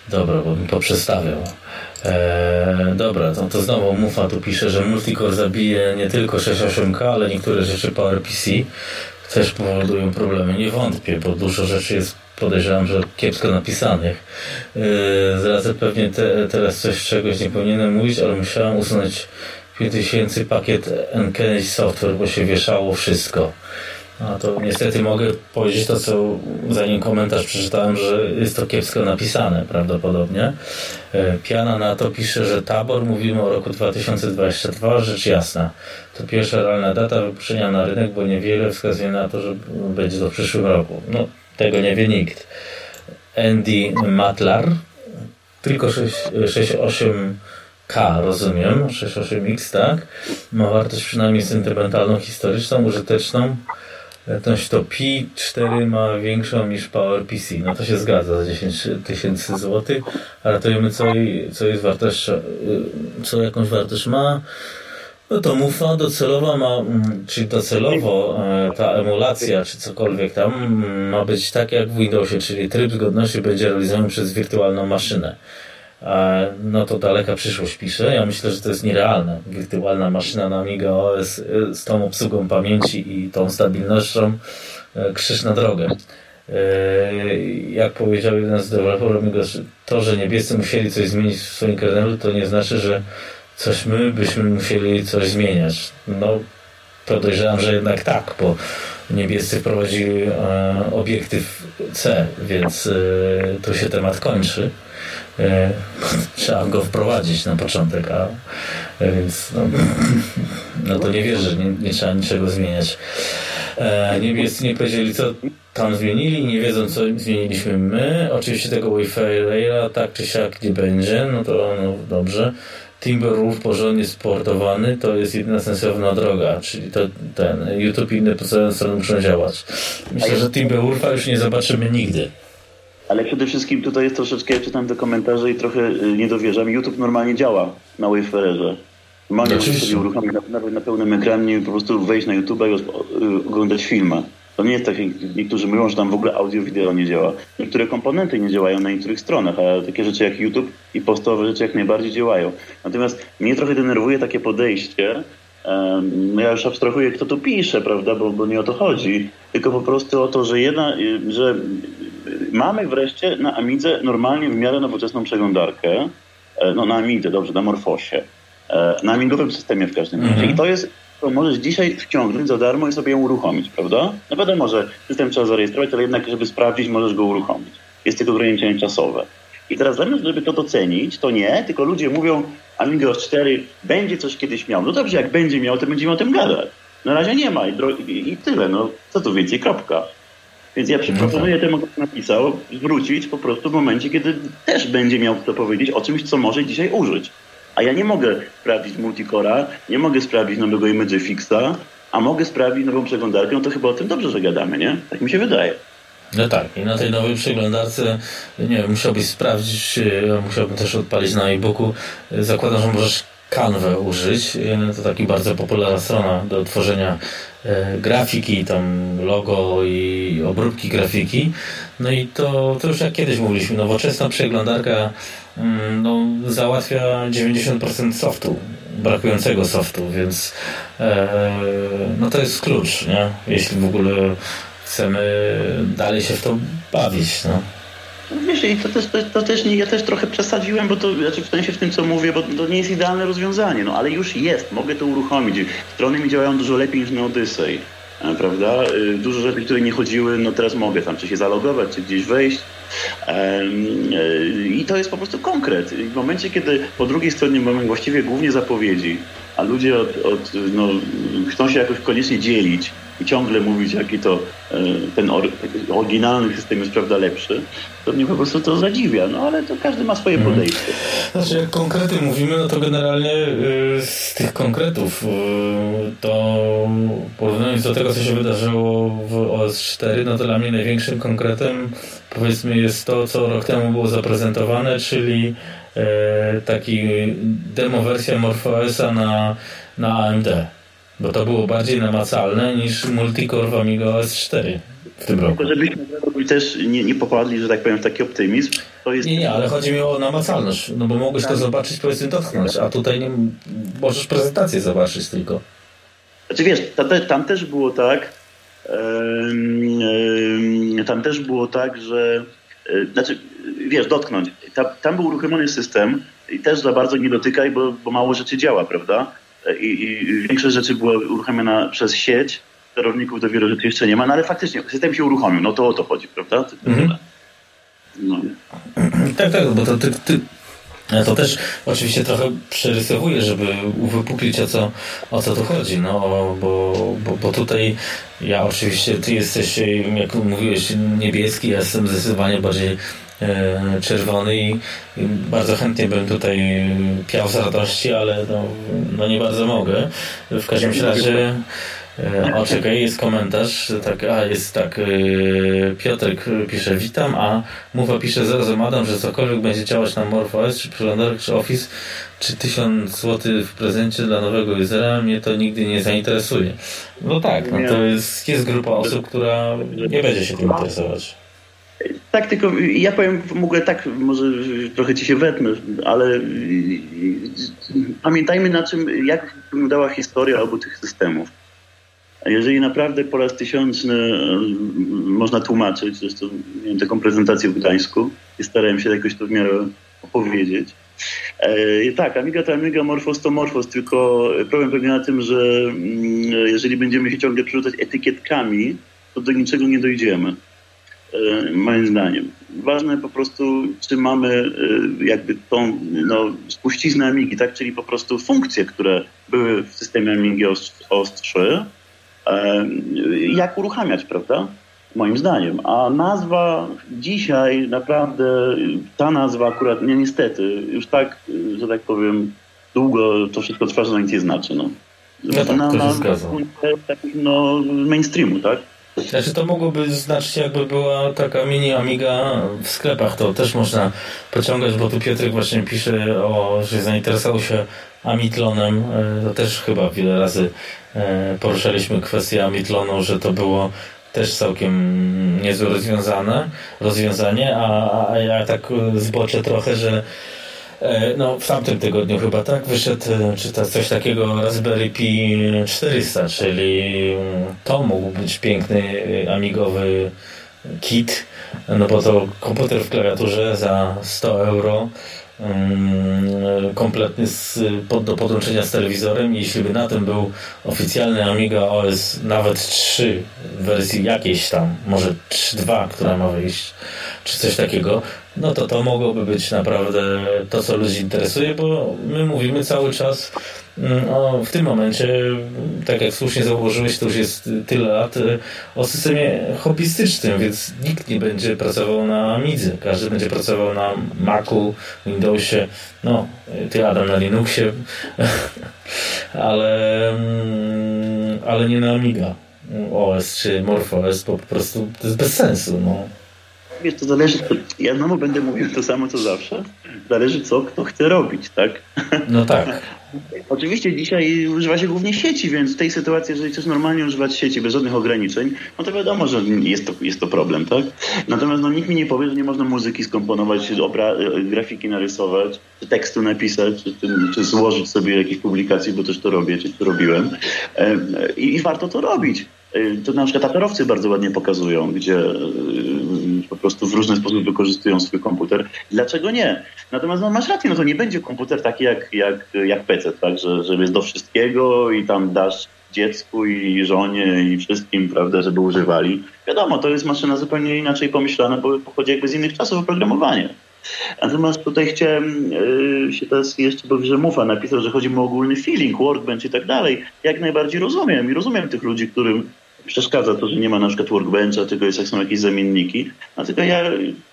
dobra, bo mi poprzestawiał. Eee, dobra, to, to znowu Mufa tu pisze, że Multicore zabije nie tylko 6.8K, ale niektóre rzeczy PowerPC też powodują problemy. Nie wątpię, bo dużo rzeczy jest podejrzewam, że kiepsko napisanych. Yy, pewnie te, teraz coś czegoś nie powinienem mówić, ale musiałem usunąć 5000 pakiet Uncanny Software, bo się wieszało wszystko. A to niestety mogę powiedzieć to, co zanim komentarz przeczytałem, że jest to kiepsko napisane prawdopodobnie. Yy, Piana na to pisze, że tabor, mówimy o roku 2022, rzecz jasna. To pierwsza realna data wypuszczenia na rynek, bo niewiele wskazuje na to, że będzie to w przyszłym roku. No, tego nie wie nikt. Andy Matlar, tylko 6.8K, rozumiem, 6.8X, tak? Ma wartość przynajmniej sentymentalną, historyczną, użyteczną. Natomiast to Pi 4 ma większą niż PowerPC. No to się zgadza za 10 tysięcy złotych. A ratujemy co, co jest wartość, co jakąś wartość ma. No to mufa docelowa ma, mm, czyli docelowo e, ta emulacja, czy cokolwiek tam mm, ma być tak jak w Windowsie, czyli tryb zgodności będzie realizowany przez wirtualną maszynę. No to daleka przyszłość pisze. Ja myślę, że to jest nierealne. Wirtualna maszyna na Amiga OS e, z tą obsługą pamięci i tą stabilnością e, krzyż na drogę. Jak powiedział jeden z deweloperów to, że niebiescy musieli coś zmienić w swoim kernelu, to nie znaczy, że coś my byśmy musieli coś zmieniać. No, podejrzewam, że jednak tak, bo niebiescy wprowadzili e, obiektyw C, więc e, tu się temat kończy. E, [LAUGHS] trzeba go wprowadzić na początek, a e, więc no, [LAUGHS] no to nie wierzę, nie, nie trzeba niczego zmieniać. E, niebiescy nie powiedzieli, co tam zmienili, nie wiedzą, co zmieniliśmy my. Oczywiście tego Raila tak czy siak nie będzie, no to no, dobrze. Timberwolf porządnie sportowany to jest jedyna sensowna droga, czyli to ten YouTube i inne podstawowe strony muszą działać. Myślę, że Timberwolfa już nie zobaczymy nigdy. Ale przede wszystkim tutaj jest troszeczkę, ja czytam te komentarze i trochę y, nie dowierzam. YouTube normalnie działa na Wayfarerze. Normalnie no, sobie uruchomić nawet na pełnym ekranie i po prostu wejść na YouTube i y, oglądać filmy. To nie jest tak, jak niektórzy mówią, że tam w ogóle audio, wideo nie działa. Niektóre komponenty nie działają na niektórych stronach, a takie rzeczy jak YouTube i podstawowe rzeczy jak najbardziej działają. Natomiast mnie trochę denerwuje takie podejście, no ja już abstrahuję, kto tu pisze, prawda, bo, bo nie o to chodzi, tylko po prostu o to, że, jedna, y, że mamy wreszcie na Amidze normalnie w miarę nowoczesną przeglądarkę, e, no na Amidze, dobrze, na Morfosie, e, na amigowym systemie w każdym razie. Mhm. I to jest to możesz dzisiaj wciągnąć za darmo i sobie ją uruchomić, prawda? No wiadomo, że system trzeba zarejestrować, ale jednak, żeby sprawdzić, możesz go uruchomić. Jest tylko ograniczenie czasowe. I teraz zamiast, żeby to docenić, to nie, tylko ludzie mówią, Amiga 4 będzie coś kiedyś miał. No dobrze, jak będzie miał, to będziemy o tym gadać. Na razie nie ma i, i, i tyle, no co tu więcej, kropka. Więc ja no proponuję tak. temu, kto napisał, zwrócić po prostu w momencie, kiedy też będzie miał kto powiedzieć o czymś, co może dzisiaj użyć. A ja nie mogę sprawdzić multicora, nie mogę sprawdzić nowego image fixa, a mogę sprawdzić nową przeglądarkę, no to chyba o tym dobrze, że gadamy, nie? Tak mi się wydaje. No tak, i na tej nowej przeglądarce, nie wiem, musiałbyś sprawdzić, e, musiałbym też odpalić na e-booku. Zakładam, że możesz Canwę użyć. E, to taki bardzo popularna strona do tworzenia e, grafiki, tam logo i obróbki grafiki. No i to, to już jak kiedyś mówiliśmy, nowoczesna przeglądarka mm, no, załatwia 90% softu, brakującego softu, więc e, no to jest klucz, nie? jeśli w ogóle chcemy dalej się w to bawić. No. Wiesz, i to też, to, to, też nie, ja też trochę przesadziłem, bo to znaczy w sensie w tym, co mówię, bo to nie jest idealne rozwiązanie, no ale już jest, mogę to uruchomić. Strony mi działają dużo lepiej niż na Odyssey, e, prawda? E, dużo rzeczy, które nie chodziły, no teraz mogę tam czy się zalogować, czy gdzieś wejść. E, I to jest po prostu konkret. W momencie, kiedy po drugiej stronie mamy właściwie głównie zapowiedzi, a ludzie od, od, no, chcą się jakoś koniecznie dzielić, i ciągle mówić, jaki to e, ten oryginalny system jest prawda lepszy, to mnie po prostu to zadziwia. No ale to każdy ma swoje mhm. podejście. Znaczy jak konkrety mówimy, no to generalnie y, z tych konkretów y, to porównując do tego, co się wydarzyło w OS4, no to dla mnie największym konkretem powiedzmy jest to, co rok temu było zaprezentowane, czyli e, taki demo wersja MorphOSa na, na AMD. Bo to było bardziej namacalne niż multicore w Amiga OS 4 w tym roku. Tylko żebyśmy też nie, nie popadli, że tak powiem, w taki optymizm. To jest... Nie, nie, ale chodzi mi o namacalność, no bo mogłeś to tak. zobaczyć, powiedzmy dotknąć, a tutaj nie możesz prezentację zobaczyć tylko. Znaczy wiesz, tam, też było tak, tam też było tak, że e, znaczy, wiesz, dotknąć. Tam, tam był uruchomiony system i też za bardzo nie dotykaj, bo, bo mało rzeczy działa, prawda? E, I, i większość rzeczy była uruchomiona przez sieć, sterowników dopiero rzeczy jeszcze nie ma, no ale faktycznie system się uruchomił, no to o to chodzi, prawda? Mhm. No. Tak, tak, bo to ty, ty, to też oczywiście trochę przerysowuję, żeby uwypuklić o co, o co tu chodzi, no bo, bo, bo tutaj ja oczywiście, ty jesteś, jak mówiłeś, niebieski, ja jestem zdecydowanie bardziej e, czerwony i, bardzo chętnie bym tutaj piał z radości, ale no, no nie bardzo mogę. W każdym razie o, czekaj, jest komentarz, tak, a jest tak, yy, Piotrek pisze, witam, a Muwa pisze, zarazem Adam, że cokolwiek będzie działać na MorphOS, czy przeglądarek, czy Office, czy 1000 zł w prezencie dla nowego usera, mnie to nigdy nie zainteresuje. No tak, no to jest, jest grupa osób, która nie będzie się tym interesować. Tak, tylko ja powiem w ogóle tak, może trochę ci się wetnę, ale pamiętajmy na czym, jak wyglądała historia obu tych systemów. Jeżeli naprawdę po raz tysiączny można tłumaczyć, zresztą miałem taką prezentację w Gdańsku i starałem się jakoś to w miarę opowiedzieć. E, tak, Amiga to Amiga, Morphos to Morphos, tylko problem polega na tym, że mm, jeżeli będziemy się ciągle przerzucać etykietkami, to do niczego nie dojdziemy, e, moim zdaniem. Ważne po prostu, czy mamy e, jakby tą no, spuściznę Amigi, tak? czyli po prostu funkcje, które były w systemie Amigi OS 3, jak uruchamiać, prawda? Moim zdaniem. A nazwa dzisiaj naprawdę, ta nazwa akurat, nie niestety, już tak, że tak powiem, długo to wszystko trwa, że nic nie znaczy. No. Ja tak, na, to się zgadza. no, mainstreamu, tak? Znaczy to mogłoby znaczyć jakby była taka mini Amiga w sklepach, to też można pociągać, bo tu Piotrek właśnie pisze, o, że zainteresował się Amitlonem, e, to też chyba wiele razy e, poruszaliśmy kwestię Amitlonu, że to było też całkiem niezłe rozwiązane, rozwiązanie, a, a ja tak zboczę trochę, że e, no, w tamtym tygodniu chyba tak wyszedł, czy to coś takiego Raspberry Pi 400, czyli to mógł być piękny amigowy kit, no bo to komputer w klawiaturze za 100 euro kompletny z, pod, do podłączenia z telewizorem. Jeśli by na tym był oficjalny Amiga OS nawet 3 w wersji jakiejś tam, może 3.2, która ma wyjść, czy coś takiego, no to to mogłoby być naprawdę to, co ludzi interesuje, bo my mówimy cały czas no, w tym momencie, tak jak słusznie zauważyłeś, to już jest tyle lat e, o systemie hobbystycznym, więc nikt nie będzie pracował na Amidze. Każdy będzie pracował na Macu, Windowsie, no, ty Adam na Linuxie, [LAUGHS] ale, mm, ale nie na Amiga. OS czy MorphOS, bo po prostu to jest bez sensu. No. Wiesz, to zależy, ja znowu będę mówił to samo co zawsze, zależy co kto chce robić, tak? No tak. [LAUGHS] Oczywiście dzisiaj używa się głównie sieci, więc w tej sytuacji, jeżeli chcesz normalnie używać sieci bez żadnych ograniczeń, no to wiadomo, że jest to, jest to problem, tak? Natomiast no, nikt mi nie powie, że nie można muzyki skomponować, grafiki narysować, czy tekstu napisać, czy, czy, złożyć sobie jakieś publikacje, bo też to robię, czy to robiłem. I, i warto to robić. To na przykład aperowcy bardzo ładnie pokazują, gdzie po prostu w różny sposób wykorzystują swój komputer. Dlaczego nie? Natomiast no, masz rację, no to nie będzie komputer taki jak, jak, jak PC, tak? że, że jest do wszystkiego i tam dasz dziecku i żonie i wszystkim, prawda, żeby używali. Wiadomo, to jest maszyna zupełnie inaczej pomyślana, bo pochodzi jakby z innych czasów oprogramowania. Natomiast tutaj chciałem yy, się teraz jeszcze, bo Grzemufa napisał, że chodzi o ogólny feeling, workbench i tak dalej. Jak najbardziej rozumiem i rozumiem tych ludzi, którym przeszkadza to, że nie ma na przykład workbencha, tylko jest, jak są jakieś zamienniki. Dlatego ja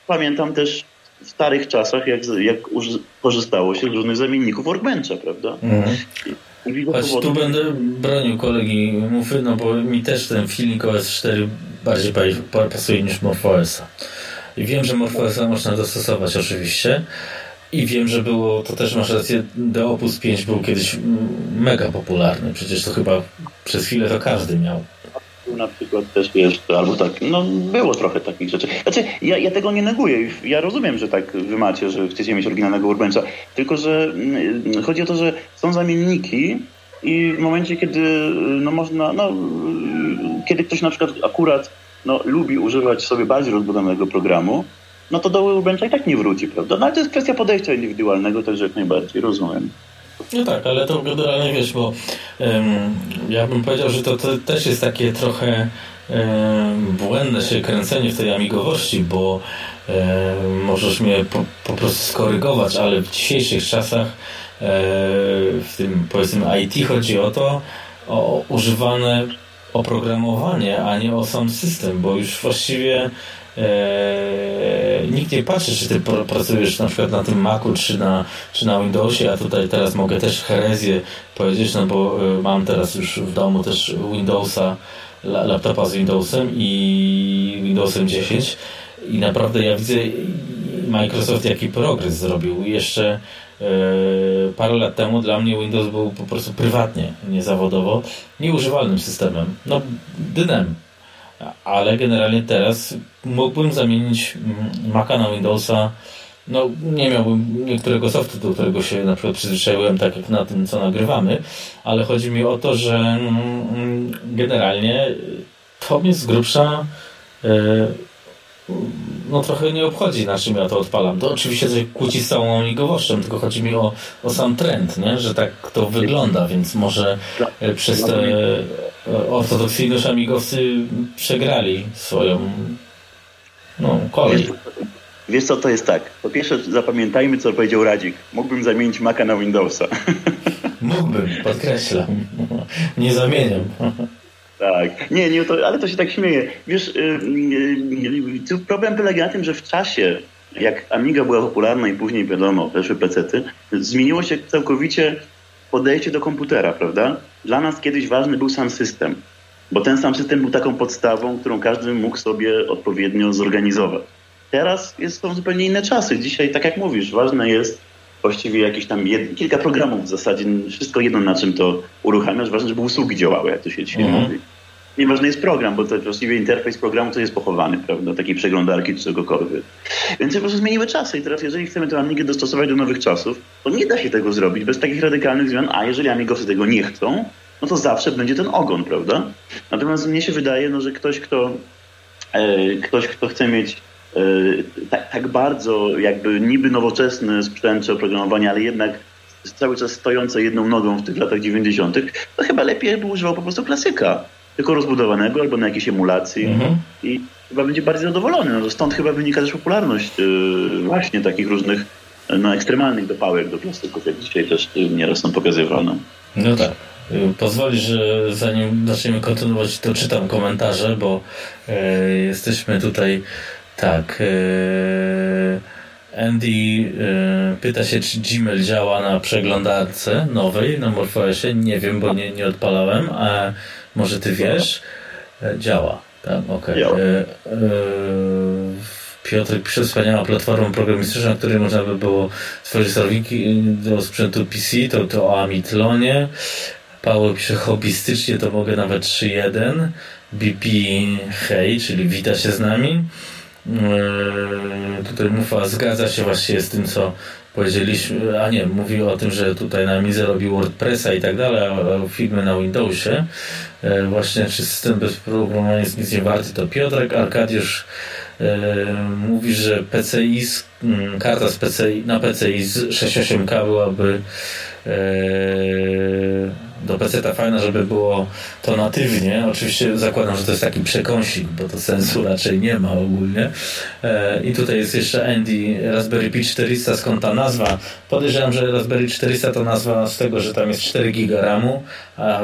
pamiętam też w starych czasach, jak, jak korzystało się z różnych zamienników workbencha, prawda? Mhm. Choć tu będę bronił kolegi Mufy, no bo mi też ten filmik OS4 bardziej pasuje niż MorphOS. I wiem, że MorphOS można dostosować oczywiście. I wiem, że było, to też masz rację, The Opus 5 był kiedyś mega popularny. Przecież to chyba przez chwilę to każdy miał. Na przykład też wiesz, albo tak, no było trochę takich rzeczy. Znaczy, ja, ja tego nie neguję. Ja rozumiem, że tak wy macie, że chcecie mieć oryginalnego Urbencha. Tylko, że mm, chodzi o to, że są zamienniki i w momencie, kiedy no można, no, kiedy ktoś na przykład akurat no, lubi używać sobie bardziej rozbudowanego programu, no to do Urbencha i tak nie wróci, prawda? No ale to jest kwestia podejścia indywidualnego, także jak najbardziej, rozumiem. No tak, ale to generalnie wiesz, bo um, ja bym powiedział, że to, to też jest takie trochę um, błędne się kręcenie w tej amigowości, bo um, możesz mnie po, po, prostu skorygować, ale w dzisiejszych czasach w tym powiedzmy IT chodzi o to, o używane oprogramowanie, a nie o sam system, bo już właściwie e, nikt nie patrzy, czy ty pracujesz na przykład na tym Macu, czy na, czy na Windowsie, a tutaj teraz mogę też herezję powiedzieć, no bo e, mam teraz już w domu też Windowsa, laptopa z Windowsem i Windowsem 10 i naprawdę ja widzę Microsoft jaki progres zrobił. Jeszcze E, parę lat temu dla mnie Windows był po prostu prywatnie, niezawodowo, nieużywalnym systemem. No, dynem. Ale generalnie teraz mógłbym zamienić mm, Maca na Windowsa. No, nie miałbym niektórego softu, do którego się na przykład przyzwyczaiłem, tak jak na tym, co nagrywamy, ale chodzi mi o to, że mm, generalnie to mnie z grubsza e, no trochę nie obchodzi, na czym ja to odpalam. To oczywiście coś kłóci z całą amigowością, tylko chodzi mi o, o sam trend, nie? że tak to wygląda, więc może e, przez te e, ortodoksyjność amigowcy przegrali swoją no, kolej. Wiesz co, to jest tak. Po pierwsze zapamiętajmy, co powiedział Radzik. Mógłbym zamienić Maca na Windowsa. [LAUGHS] Mógłbym, podkreślam. Nie zamieniam. Tak. Nie, nie, to, ale to się tak śmieje. Wiesz, yy, yy, problem polega na tym, że w czasie, jak Amiga była popularna i później, wiadomo, weszły pecety, zmieniło się całkowicie podejście do komputera, prawda? Dla nas kiedyś ważny był sam system, bo ten sam system był taką podstawą, którą każdy mógł sobie odpowiednio zorganizować. Teraz jest, są zupełnie inne czasy. Dzisiaj, tak jak mówisz, ważne jest właściwie jakieś tam jed, kilka programów w zasadzie, wszystko jedno na czym to uruchamiasz, ważne, żeby usługi działały, jak to się dzisiaj mhm. mówi. Nieważny jest program, bo to właściwie interfejs programu to jest pochowany, prawda, takiej przeglądarki czy czegokolwiek. Więc po prostu zmieniły czasy i teraz jeżeli chcemy tę Amigę dostosować do nowych czasów, to nie da się tego zrobić bez takich radykalnych zmian, a jeżeli Amigosy tego nie chcą, no to zawsze będzie ten ogon, prawda? Natomiast mnie się wydaje, no, że ktoś, kto, e, ktoś, kto chce mieć E, tak, tak bardzo jakby niby nowoczesny sprzęt czy oprogramowanie, ale jednak cały czas stojące jedną nogą w tych latach 90., to chyba lepiej by używał po prostu klasyka, tylko rozbudowanego albo na jakiejś emulacji mhm. i chyba będzie bardziej zadowolony. No, stąd chyba wynika też popularność yy, właśnie takich różnych no, ekstremalnych dopałek do klasyków, jak dzisiaj też nieraz są pokazywane. No tak. Pozwolisz, że zanim zaczniemy kontynuować, to czytam komentarze, bo jesteśmy tutaj tak. Andy pyta się, czy Gmail działa na przeglądarce nowej, na MorphOSie. Nie wiem, bo nie, nie odpalałem, a może ty wiesz? E, działa. Tak, okej. Okay. Piotr pisze wspaniała platforma programistyczna, na której można by było stworzyć serwiki do sprzętu PC, to, to o Amitlonie. Paweł pisze hobbystycznie, to mogę nawet 3.1. BP hej, czyli wita się z nami. Eee, tutaj Mufa zgadza się właściwie z tym, co powiedzieliśmy, a nie, mówił o tym, że tutaj na Mize robi WordPressa i tak dalej, a filmy na Windowsie. Eee, właśnie, czy system bez programowania jest nic nie warty, to Piotrek. Arkadiusz eee, mówi, że PCI, mm, karta z PCI, na PCI z 6.8K byłaby do PC ta fajna, żeby było to natywnie. Oczywiście zakładam, że to jest taki przekąsik, bo to sensu raczej nie ma ogólnie. E, I tutaj jest jeszcze Andy Raspberry Pi 400, skąd ta nazwa? Podejrzewam, że Raspberry 400 to nazwa z tego, że tam jest 4 GB RAMu, a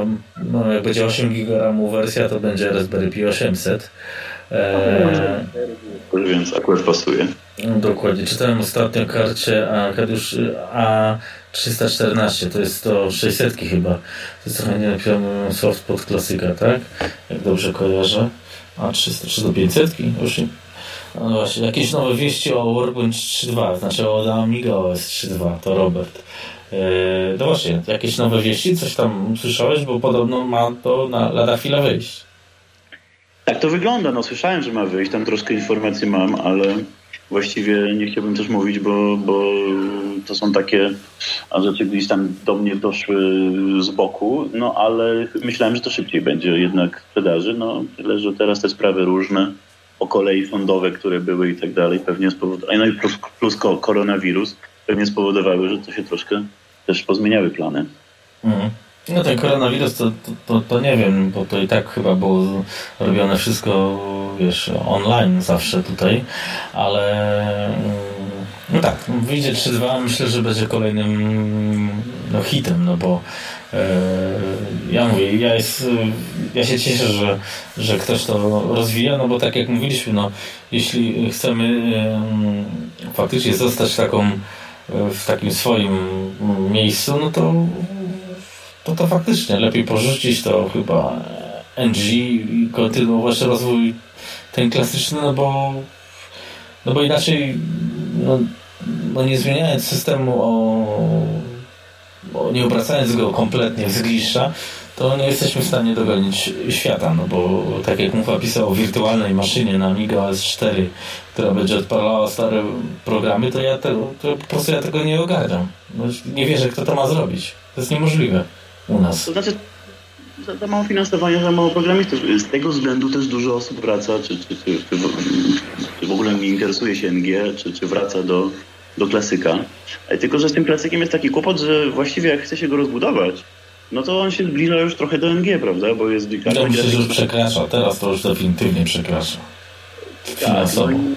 no, jak będzie 8 GB RAMu wersja, to będzie Raspberry Pi 800. E, więc akurat pasuje. Dokładnie. Czytałem ostatnio karcie Arkadiusz A314, to jest to 600 chyba. To jest trochę nie napisałem soft pod klasyka, tak? Jak dobrze kojarzę. A300 czy do 500? Już nie. No właśnie, jakieś nowe wieści o Workbench 3.2, znaczy o Amiga OS 3.2, to Robert. Eee, no właśnie, jakieś nowe wieści, coś tam słyszałeś, bo podobno ma to na lada chwila wyjść. Tak to wygląda, no słyszałem, że ma wyjść, tam troszkę informacji mam, ale właściwie nie chciałbym też mówić, bo, bo to są takie rzeczy gdzieś tam do mnie doszły z boku, no ale myślałem, że to szybciej będzie jednak sprzedaży, no tyle, że teraz te sprawy różne o kolei sądowe, które były i tak dalej, pewnie spowodowały, no i plus, plus koronawirus, pewnie spowodowały, że to się troszkę też pozmieniały plany. Mhm. No ten koronawirus to, to, to, to, nie wiem, bo to i tak chyba było robione wszystko, wiesz, online zawsze tutaj, ale mm, no tak, wyjdzie 3-2, myślę, że będzie kolejnym no, hitem, no bo e, ja mówię, ja, jest, ja się cieszę, że, że ktoś to rozwija, no bo tak jak mówiliśmy, no jeśli chcemy faktycznie zostać taką w takim swoim miejscu, no to to to faktycznie lepiej porzucić to chyba NG i kontynuować rozwój ten klasyczny, no bo no bo inaczej no, no nie zmieniając systemu o, o nie obracając go kompletnie w zgliszcza, to nie jesteśmy w stanie dogonić świata, no bo tak jak Mufa pisał o wirtualnej maszynie na Amiga OS 4, która będzie odpalała stare programy, to ja te, to po prostu ja tego nie ogarniam. No, nie wierzę, kto to ma zrobić. To jest niemożliwe u nas. To znaczy, za, za mało finansowania, za mało programistów. Z tego względu też dużo osób wraca, czy, czy, czy, czy, w, czy w ogóle nie interesuje się NG, czy, czy wraca do, do klasyka. E, tylko, że z tym klasykiem jest taki kłopot, że właściwie jak chce się go rozbudować, no to on się zbliża już trochę do NG, prawda? Bo jest... Ja myślę, że już przekracza. Teraz to już definitywnie przekracza. Finansowo. Tak, no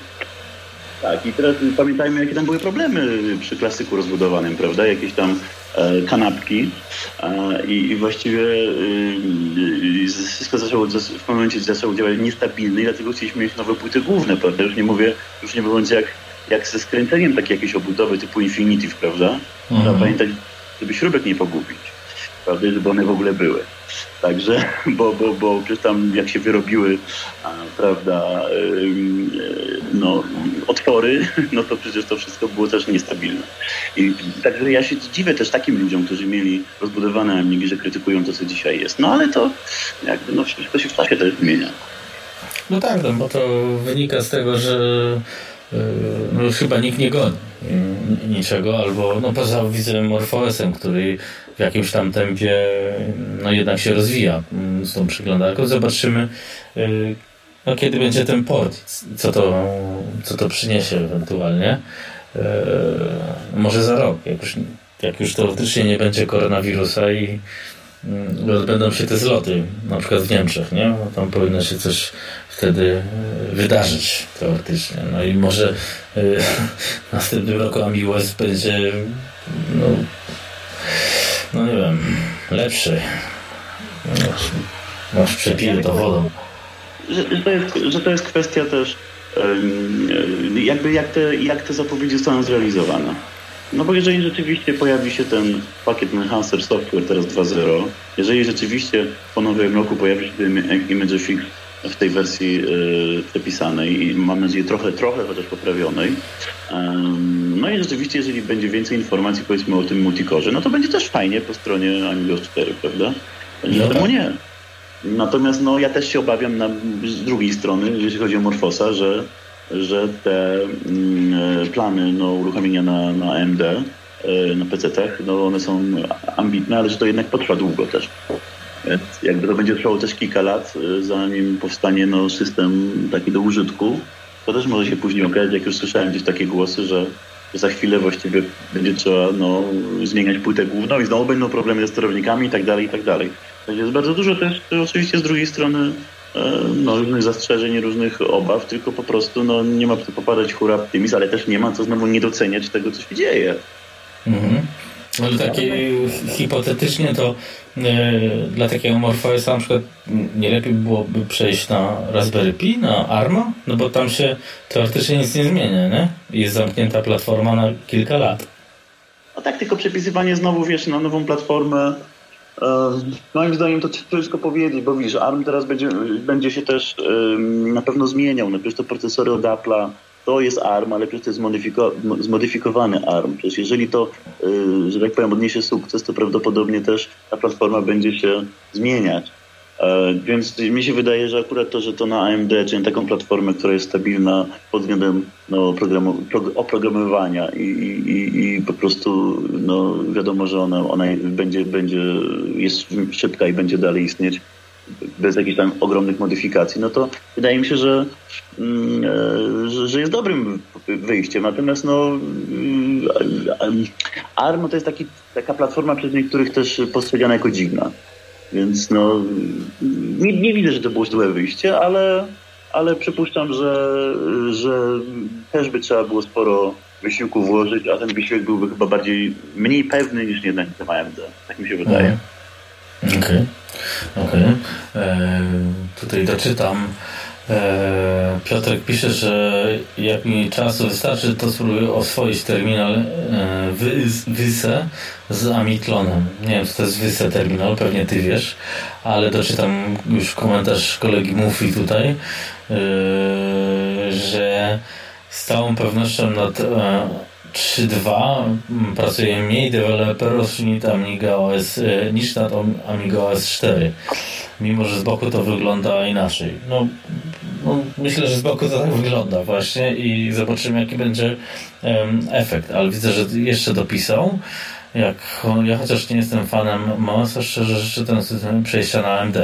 tak, i teraz pamiętajmy, jakie tam były problemy przy klasyku rozbudowanym, prawda? Jakieś tam kanapki e, i, i, właściwie e, wszystko zaczęło, w momencie zaczęło działać niestabilnie i dlatego chcieliśmy mieć nowe płyty główne, prawda? Już nie mówię, już nie mówiąc jak, jak ze skręceniem takiej jakiejś obudowy typu Infinitive, prawda? Mhm. Trzeba pamiętać, żeby śrubek nie pogubić, prawda? Żeby one w ogóle były. Także, [LAUGHS] bo, bo, bo przecież tam jak się wyrobiły, a, prawda, yy, no, otwory, [LAUGHS] no to przecież to wszystko było też niestabilne. I także ja się dziwię też takim ludziom, którzy mieli rozbudowane amigi, że krytykują to, co dzisiaj jest. No ale to jakby, no wszystko się w czasie też zmienia. No tak, no, bo to wynika z tego, że yy, no, chyba nikt nie goni niczego, albo no poza widzę Morfosem, który w jakimś tam tempie no jednak się rozwija mm, z tą przyglądarką. Zobaczymy y, no, kiedy będzie ten port, co to, co to przyniesie ewentualnie. Y, może za rok, jak już, jak już teoretycznie nie będzie koronawirusa i mm, odbędą się te zloty, na przykład w Niemczech, nie? No, tam powinno się coś wtedy wydarzyć teoretycznie. No i może y, [LAUGHS] następnym roku AmiWest będzie no, no nie wiem, lepszy. Masz przepije to wodą. Że, że, to jest, że to jest kwestia też jakby jak te, jak te zapowiedzi zostaną zrealizowane. No bo jeżeli rzeczywiście pojawi się ten pakiet Enhancer Software teraz 2.0, jeżeli rzeczywiście po nowym roku pojawi się ten ImageFix w tej wersji y, przepisanej i mam nadzieję trochę, trochę chociaż poprawionej. No i rzeczywiście, jeżeli będzie więcej informacji powiedzmy o tym multikorze, no to będzie też fajnie po stronie Amigos 4, prawda? No Czemu tak. nie? Natomiast no, ja też się obawiam na, z drugiej strony, jeśli chodzi o Morfosa, że, że te mm, plany no, uruchomienia na, na AMD, y, na PC-tach, no one są ambitne, ale że to jednak potrwa długo też. Jakby to będzie trwało też kilka lat, y, zanim powstanie no, system taki do użytku, to też może się później okazać, jak już słyszałem gdzieś takie głosy, że za chwilę właściwie będzie trzeba no, zmieniać płytę główną i znowu będą problemy ze sterownikami i tak dalej, i tak dalej. Jest bardzo dużo też oczywiście z drugiej strony e, no, różnych zastrzeżeń, różnych obaw, tylko po prostu no, nie ma co popadać hura optymizm, ale też nie ma co znowu nie doceniać tego, co się dzieje. Mhm. Ale takie hipotetycznie to yy, dla takiego Morpheusa na przykład nie lepiej byłoby przejść na Raspberry Pi, na ARMA? No bo tam się teoretycznie nic nie zmienia, nie? Jest zamknięta platforma na kilka lat. No tak, tylko przepisywanie znowu, wiesz, na nową platformę Moim zdaniem to ciężko powiedzieć, bo widzisz, ARM teraz będzie, będzie się też na pewno zmieniał. No to procesory od Apple'a to jest ARM, ale przecież to jest zmodyfiko zmodyfikowany ARM. Przecież jeżeli to, y, że tak powiem, odniesie sukces, to prawdopodobnie też ta platforma będzie się zmieniać. E, więc mi się wydaje, że akurat to, że to na AMD, czyli taką platformę, która jest stabilna pod względem no, programu, oprogramowania i, i, i po prostu no, wiadomo, że ona, ona będzie, będzie, jest szybka i będzie dalej istnieć bez jakichś tam ogromnych modyfikacji, no to wydaje mi się, że, mm, e, że, jest dobrym wyjściem. Natomiast no, mm, ARM to jest taki, taka platforma przez niektórych też postrzegana jako dziwna. Więc no, nie, nie widzę, że to było złe wyjście, ale, ale przypuszczam, że, że też by trzeba było sporo wysiłku włożyć, a ten wysiłek byłby chyba bardziej mniej pewny niż jednak w AMD. Tak mi się wydaje. Okej. Okay. Okay. E, tutaj doczytam. E, Piotrek pisze, że jak mi czasu wystarczy, to spróbuję oswoić terminal e, Wyse z Amitlonem. Nie wiem, co to jest Wyse terminal, pewnie ty wiesz, ale doczytam już komentarz kolegi Mufi tutaj, że z całą pewnością nad e, 3.2 mm, pracuje mniej deweloperów niż Amiga OS, e, niż nad Amiga OS 4. Mimo, że z boku to wygląda inaczej. No, no, myślę, że z boku to tak wygląda właśnie i zobaczymy jaki będzie um, efekt. Ale widzę, że jeszcze dopisał. Jak, ja chociaż nie jestem fanem MOS, szczerze życzę ten system przejścia na AMD.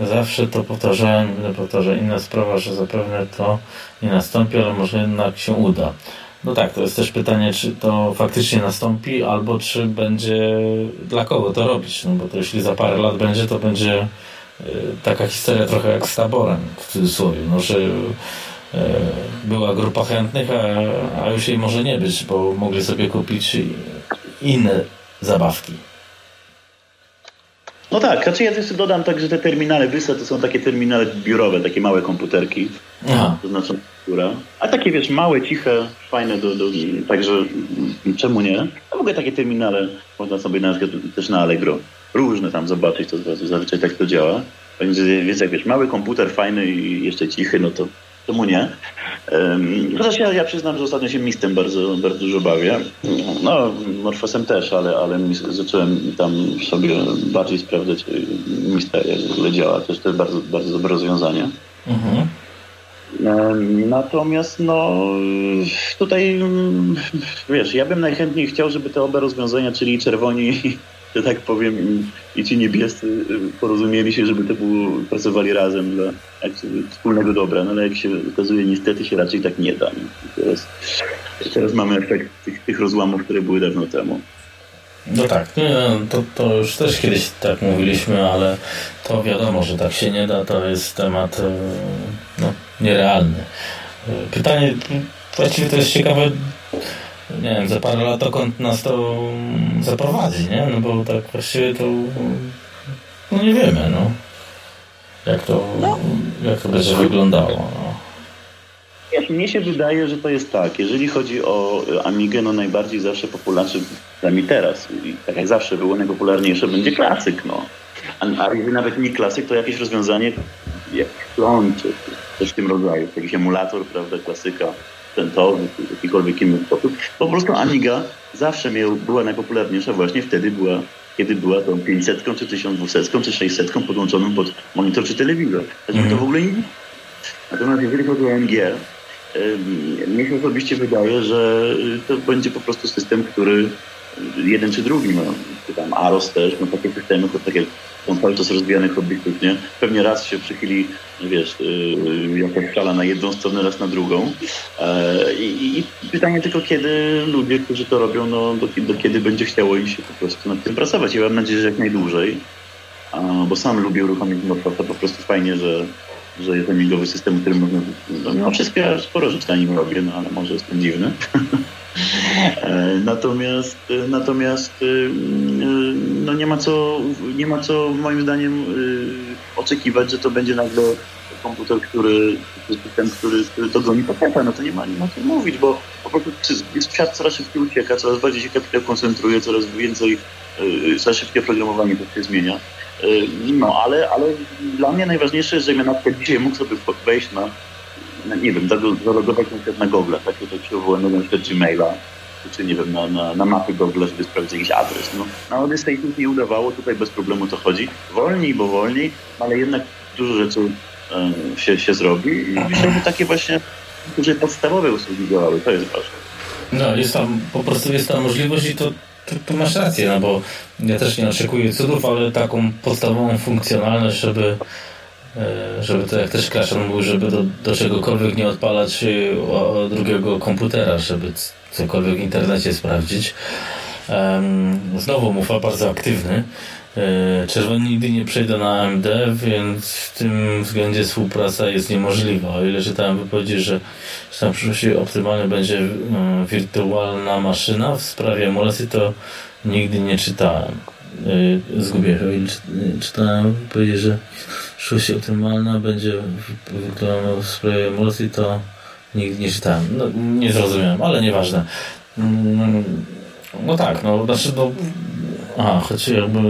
Zawsze to powtarzałem, powtarzam. Inna sprawa, że zapewne to nie nastąpi, ale może jednak się uda. No tak, to jest też pytanie, czy to faktycznie nastąpi, albo czy będzie dla kogo to robić. No bo to jeśli za parę lat będzie, to będzie y, taka historia trochę jak z taborem, w cudzysłowie, no, że y, była grupa chętnych, a, a już jej może nie być, bo mogli sobie kupić inne zabawki. No tak, znaczy ja jeszcze dodam tak, że te terminale WYSA to są takie terminale biurowe, takie małe komputerki. Aha. To znaczy która. A takie wiesz, małe, ciche, fajne do, do także czemu nie? A w ogóle takie terminale można sobie na przykład też na Allegro różne tam zobaczyć, to zazwyczaj tak to działa. Więc, więc jak wiesz, mały komputer fajny i jeszcze cichy, no to czemu nie? Chociaż ja, ja przyznam, że ostatnio się Mistem bardzo, bardzo dużo bawię. No, Morfosem też, ale, ale zacząłem tam sobie bardziej sprawdzać Mista, jak w ogóle działa. Też to jest bardzo, bardzo dobre rozwiązanie. Mhm. Natomiast no tutaj wiesz, ja bym najchętniej chciał, żeby te oba rozwiązania, czyli czerwoni, że tak powiem, i, i ci niebiescy y, porozumieli się, żeby to było, pracowali razem dla wspólnego dobra, no ale jak się okazuje, niestety się raczej tak nie da. Teraz, teraz mamy efekt tych, tych rozłamów, które były dawno temu. No tak, to, to już też kiedyś tak mówiliśmy, ale to wiadomo, że tak się nie da, to jest temat e, no, nierealny. E, pytanie, właściwie to jest ciekawe, nie wiem, za parę lat dokąd nas to zaprowadzi, nie? No bo tak właściwie to no nie wiemy, no. Jak to, no. jak to będzie wyglądało, no. Wiesz, mnie się wydaje, że to jest tak. Jeżeli chodzi o Amigę, no najbardziej zawsze popularny, przynajmniej teraz, i tak jak zawsze było najpopularniejsze, będzie klasyk, no. A, a jeżeli nawet nie klasyk, to jakieś rozwiązanie jak klon, czy coś w tym rodzaju. Jakiś emulator, prawda, klasyka, sprzętowy, czy jakikolwiek inny sposób. Po prostu Amiga zawsze miał, była najpopularniejsza właśnie wtedy była kiedy była tą 500, czy 1200, czy 600 podłączoną pod monitor czy telewizor. mm. to w ogóle nie Natomiast jeżeli chodzi o MG, mnie się osobiście wydaje, że to będzie po prostu system, który jeden czy drugi, no, czy tam AROS też, no takie systemy, to takie są cały czas rozwijane hobbystycznie. Pewnie raz się przychyli, wiesz, yy, jakaś szala na jedną stronę, raz na drugą. E, I, I, pytanie tylko, kiedy ludzie, którzy to robią, no, do, do kiedy będzie chciało im się po prostu nad tym pracować. Ja mam nadzieję, że jak najdłużej, bo sam lubię uruchomić Microsofta, po prostu fajnie, że że jest amigowy system, który można... No, no wszystko, ja sporo rzeczy na nim robię, no ale może jestem dziwny. [LAUGHS] E, natomiast natomiast y, y, no nie ma co nie ma co moim zdaniem oczekiwać, że to będzie nagle komputer, który system, który, który to goni paketa, no to nie ma, nie ma co mówić, bo po prostu świat coraz szybciej ucieka, coraz bardziej się kapitał koncentruje, coraz więcej za szybkie programowanie to się zmienia. No, ale, ale dla mnie najważniejsze jest, żebym na przykład dzisiaj mógł sobie wejść na nie wiem, zalogować na przykład na Google, tak, tutaj przywołuję na przykład Gmaila, czy nie wiem, na, na, na mapy Google, żeby sprawdzić jakiś adres. No, na Odyssey to nie udawało, tutaj bez problemu to chodzi. Wolniej, bo wolniej, ale jednak dużo rzeczy um, się, się zrobi i żeby takie właśnie duże podstawowe usługi działały, to jest ważne. No, jest tam, po prostu jest ta możliwość i to, to, to masz rację, no bo ja też nie oczekuję cudów, ale taką podstawową funkcjonalność, żeby e, żeby to jak też Klaszan mówił, żeby do, do czegokolwiek nie odpalać e, drugiego komputera, żeby cokolwiek w internecie sprawdzić. Znowu mufa bardzo aktywny. E, czerwony nigdy nie przejdę na AMD, więc w tym względzie współpraca jest niemożliwa. O ile czytałem wypowiedzi, że, że tam w przyszłości optymalnie będzie e, wirtualna maszyna w sprawie emulacji, to nigdy nie czytałem. E, zgubię się, o ile czytałem wypowiedzi, że przyszłości optymalna będzie wirtualna w sprawie emulacji, to nigdy nie czytałem. No, nie zrozumiałem, ale nieważne. Mm, no tak, no znaczy no, a, choć jakby,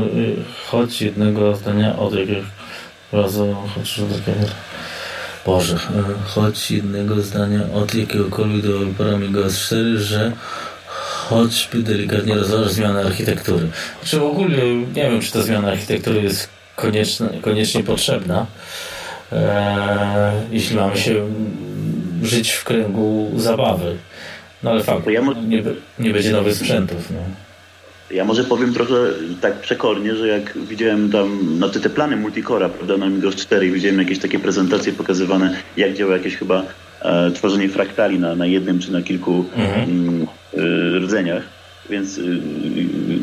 choć jednego zdania od jakiegoś razu, choć Boże, choć jednego zdania od jakiegokolwiek dewelopera Amigos 4, że choćby delikatnie rozważać zmianę architektury. Znaczy w ogóle nie wiem, czy ta zmiana architektury jest konieczna, koniecznie potrzebna, e, jeśli mamy się żyć w kręgu zabawy. No ale fakt, ja nie, nie będzie nowych sprzętów. No. Ja może powiem trochę tak przekornie, że jak widziałem tam no te, te plany multicora, prawda, na Amigos 4 widziałem jakieś takie prezentacje pokazywane, jak działa jakieś chyba e, tworzenie fraktali na, na jednym czy na kilku mhm. Mm, e, rdzeniach. Więc e,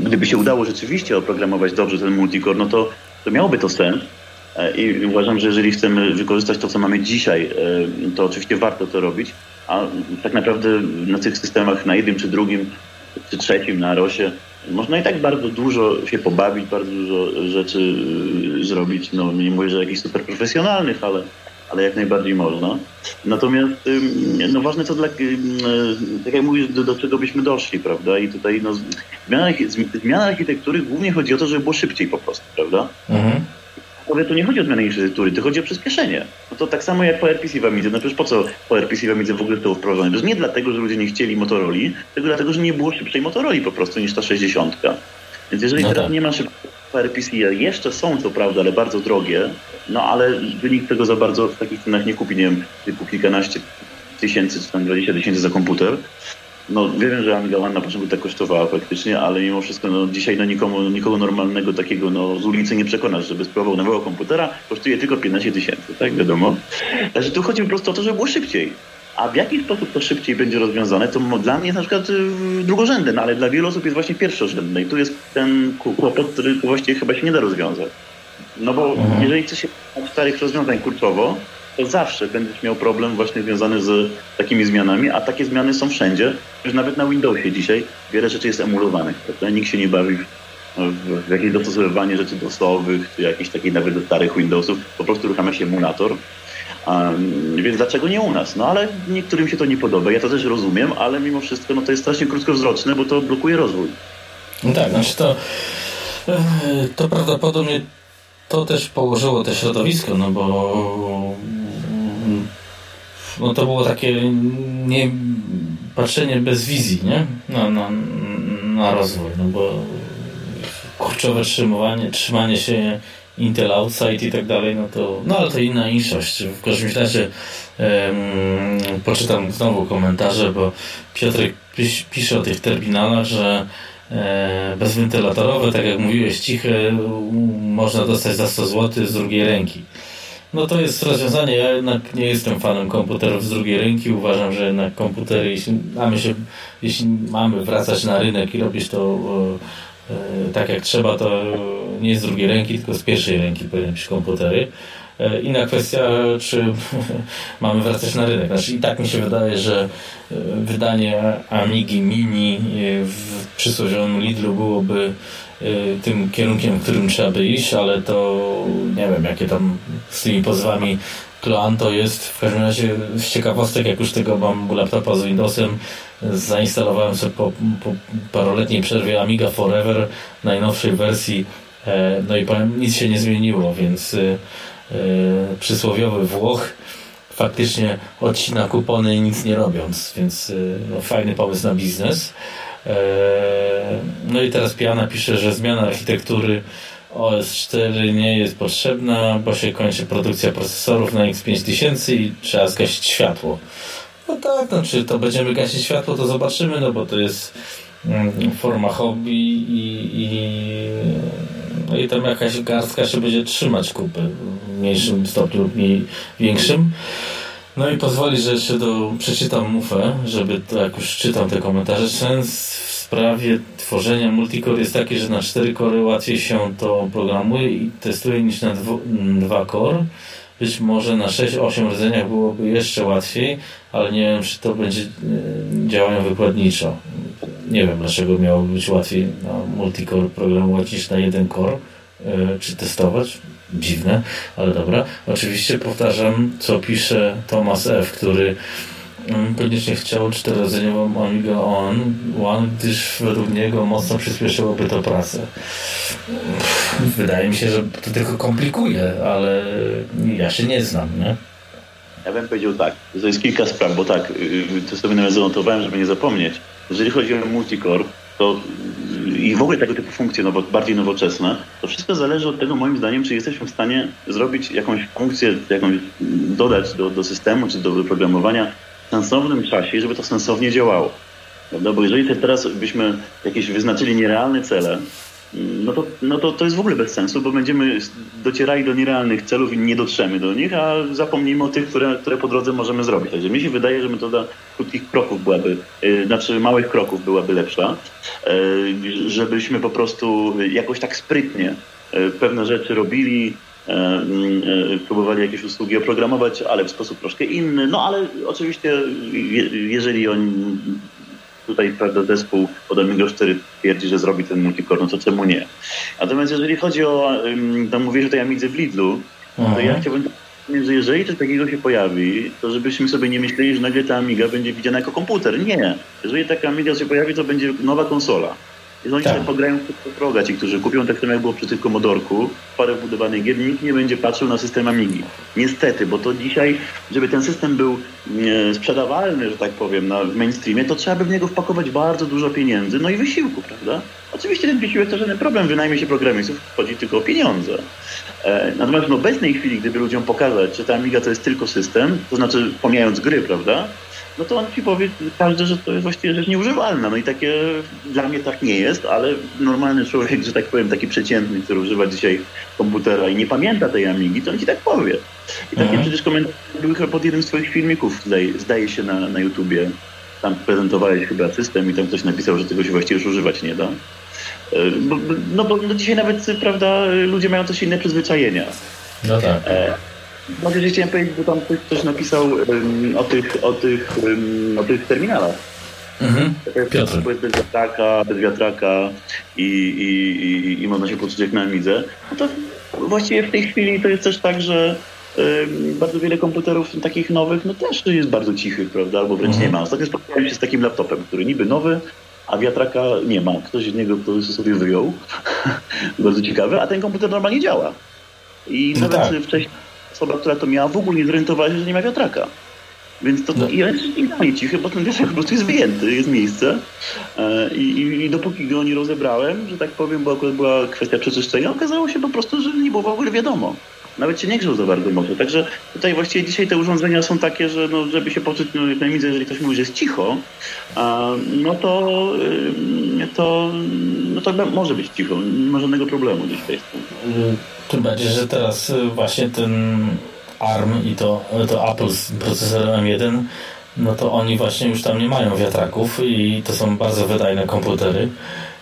gdyby się udało rzeczywiście oprogramować dobrze ten multicore, no to, to miałoby to sens. E, I uważam, że jeżeli chcemy wykorzystać to, co mamy dzisiaj, e, to oczywiście warto to robić, a tak naprawdę na tych systemach, na jednym czy drugim, czy trzecim, na Rosie, można i tak bardzo dużo się pobawić, bardzo dużo rzeczy y, zrobić. No nie mówię, że jakichś super profesjonalnych, ale, ale jak najbardziej można. Natomiast no ważne co dla, tak jak mówisz, do, do czego byśmy doszli, prawda? I tutaj no, zmiana, zmiana architektury głównie chodzi o to, żeby było szybciej po prostu, prawda? Mhm. Mówię, tu nie chodzi o zmianę infrastruktury, to chodzi o przyspieszenie. No to tak samo jak po RPC w Amidze. No przecież po co po RPC w Amidze w ogóle to wprowadzone? Przecież nie dlatego, że ludzie nie chcieli Motoroli, tylko dlatego, że nie było szybszej Motoroli po prostu niż ta 60. Więc jeżeli no teraz tak. nie ma szybkiego RPC, jeszcze są co prawda, ale bardzo drogie, no ale wynik tego za bardzo w takich cenach nie kupi, nie wiem, typu kilkanaście tysięcy czy tam 20 tysięcy za komputer. No wiem, że Amiga One na początku tak kosztowała faktycznie, ale mimo wszystko no, dzisiaj no, nikomu, nikogo normalnego takiego no, z ulicy nie przekonasz, żeby spróbował nowego komputera, kosztuje tylko 15 tysięcy, tak wiadomo. Także tu chodzi po prostu o to, żeby było szybciej. A w jaki sposób to szybciej będzie rozwiązane, to dla mnie jest na przykład y, drugorzędne, no, ale dla wielu osób jest właśnie pierwszorzędne i tu jest ten kłopot, który właściwie chyba się nie da rozwiązać. No bo mhm. jeżeli chce się starych rozwiązań kurczowo, to zawsze będziesz miał problem właśnie związany z takimi zmianami, a takie zmiany są wszędzie. Już nawet na Windowsie dzisiaj wiele rzeczy jest emulowanych, prawda? Nikt się nie bawi w, w, w jakieś dostosowywanie rzeczy dosowych, czy jakichś takich nawet do starych Windowsów. Po prostu uruchamia się emulator. Um, więc dlaczego nie u nas? No ale niektórym się to nie podoba. Ja to też rozumiem, ale mimo wszystko no, to jest strasznie krótkowzroczne, bo to blokuje rozwój. No tak, znaczy to, e, to prawdopodobnie to też położyło to środowisko, no bo no to było takie nie, patrzenie bez wizji, nie? Na, na, na rozwój, no bo kurczowe trzymanie, trzymanie się Intel Outside i tak dalej, no to, no ale to inna inszość. W każdym razie um, poczytam znowu komentarze, bo Piotr pisze o tych terminalach, że bezwentylatorowe, tak jak mówiłeś, ciche, można dostać za 100 zł z drugiej ręki. No to jest rozwiązanie. Ja jednak nie jestem fanem komputerów z drugiej ręki. Uważam, że jednak komputery, jeśli mamy, się, jeśli mamy wracać na rynek i robić to e, e, tak jak trzeba, to nie z drugiej ręki, tylko z pierwszej ręki powinny być komputery. E, inna kwestia, czy [LAUGHS] mamy wracać na rynek. Znaczy i tak mi się wydaje, że e, wydanie Amigi Mini w przysłowiowym Lidlu byłoby tym kierunkiem, którym trzeba by iść, ale to nie wiem, jakie tam z tymi pozwami Cloan to jest w każdym razie z ciekawostek, jak już tego mam laptopa z Windowsem, zainstalowałem sobie po, po paroletniej przerwie Amiga Forever najnowszej wersji e, no i powiem, nic się nie zmieniło, więc e, przysłowiowy Włoch faktycznie odcina kupony nic nie robiąc, więc no, fajny pomysł na biznes. No i teraz Piana pisze, że zmiana architektury OS4 nie jest potrzebna, bo się kończy produkcja procesorów na X5000 i trzeba zgasić światło. No tak, no czy to będziemy gasić światło, to zobaczymy, no bo to jest mm, forma hobby i, i, no i tam jakaś garstka się będzie trzymać kupy w mniejszym stopniu lub większym. No i pozwoli, że jeszcze do, przeczytam mufę, żeby jak już czytam te komentarze. Sens sprawie tworzenia multicore jest taki, że na 4 kory łatwiej się to programuje i testuje niż na 2 core. Być może na 6-8 rdzeniach byłoby jeszcze łatwiej, ale nie wiem, czy to będzie e, działają wykładniczo. Nie wiem, dlaczego miałoby być łatwiej na multicore programować niż na jeden core, e, czy testować. Dziwne, ale dobra. Oczywiście powtarzam, co pisze Thomas F., który koniecznie chciał czterodzeniową Amiga On, One, gdyż według niego mocno przyspieszyłoby to pracę. Wydaje mi się, że to tylko komplikuje, ale ja się nie znam, nie? Ja bym powiedział tak, to jest kilka spraw, bo tak, y, y, to sobie nawet zanotowałem, żeby nie zapomnieć. Jeżeli chodzi o multicore, to i w ogóle tego typu funkcje nowo, bardziej nowoczesne, to wszystko zależy od tego, moim zdaniem, czy jesteśmy w stanie zrobić jakąś funkcję, jakąś dodać do, do systemu, czy do wyprogramowania sensownym czasie, żeby to sensownie działało. Prawda? Bo jeżeli teraz byśmy jakieś wyznaczyli nierealne cele, no to, no to to jest w ogóle bez sensu, bo będziemy docierali do nierealnych celów i nie dotrzemy do nich, a zapomnimy o tych, które, które po drodze możemy zrobić. Także mi się wydaje, że metoda krótkich kroków byłaby, yy, znaczy małych kroków byłaby lepsza, yy, żebyśmy po prostu jakoś tak sprytnie yy, pewne rzeczy robili, próbowali jakieś usługi oprogramować, ale w sposób troszkę inny. No ale oczywiście, jeżeli oni tutaj prawda, zespół od Amiga 4 twierdzi, że zrobi ten multicore, no to czemu nie? Natomiast jeżeli chodzi o, tam mówię o tej Amidze w Lidlu, to ja mhm. chciałbym że jeżeli coś takiego się pojawi, to żebyśmy sobie nie myśleli, że nagle ta Amiga będzie widziana jako komputer. Nie. Jeżeli taka Amiga się pojawi, to będzie nowa konsola. I oni tak. sobie pograją w proga, ci, którzy kupią tak samo jak było przy tym Komodorku, parę wbudowanych gier, nikt nie będzie patrzył na system Amigi. Niestety, bo to dzisiaj, żeby ten system był e, sprzedawalny, że tak powiem, na, w mainstreamie, to trzeba by w niego wpakować bardzo dużo pieniędzy, no i wysiłku, prawda? Oczywiście ten wysiłek to żaden problem, wynajmie się programistów, chodzi tylko o pieniądze. E, natomiast w obecnej chwili, gdyby ludziom pokazać, że ta Amiga to jest tylko system, to znaczy pomijając gry, prawda, no to on ci powie każdy, że to jest właściwie rzecz nieużywalna. No i takie dla mnie tak nie jest, ale normalny człowiek, że tak powiem, taki przeciętny, który używa dzisiaj komputera i nie pamięta tej Amigi, to on ci tak powie. I takie mhm. przecież komentarze były chyba pod jednym z twoich filmików, zdaje, zdaje się na, na YouTubie. Tam prezentowałeś chyba system i tam ktoś napisał, że tego się właściwie już używać nie da. No bo no dzisiaj nawet, prawda, ludzie mają też inne przyzwyczajenia. No tak. E, może że chciałem powiedzieć, bo tam ktoś, ktoś napisał um, o, tych, o, tych, um, o tych terminalach. Mhm. Piotr. Bez wiatraka, bez wiatraka i, i, i, i można się poczuć jak na Amidze. No to właściwie w tej chwili to jest też tak, że um, bardzo wiele komputerów takich nowych no też jest bardzo cichych, prawda? Albo wręcz mhm. nie ma. Ostatnio spotkałem się z takim laptopem, który niby nowy, a wiatraka nie ma. Ktoś z niego to sobie wyjął. [LAUGHS] bardzo ciekawe, a ten komputer normalnie działa. I no nawet tak. wcześniej osoba, która to miała, w ogóle nie zorientowała się, że nie ma wiatraka. Więc to, no. i jest idealnie cichy, bo ten wiatrak po prostu jest wyjęty, jest miejsce. E, I, i, I, dopóki go nie rozebrałem, że tak powiem, bo akurat była kwestia przeczyszczenia, okazało się po prostu, że nie było w ogóle wiadomo. Nawet się nie grzał za bardzo mocno. Także tutaj właściwie dzisiaj te urządzenia są takie, że no, żeby się poczuć no, jak najmniej, jeżeli ktoś mówi, że jest cicho, a, no to, to, no to może być cicho. Nie ma żadnego problemu dzisiaj. Tym bardziej, że teraz y, właśnie ten ARM i to, to Apple z procesorem M1 no to oni właśnie już tam nie mają wiatraków i to są bardzo wydajne komputery,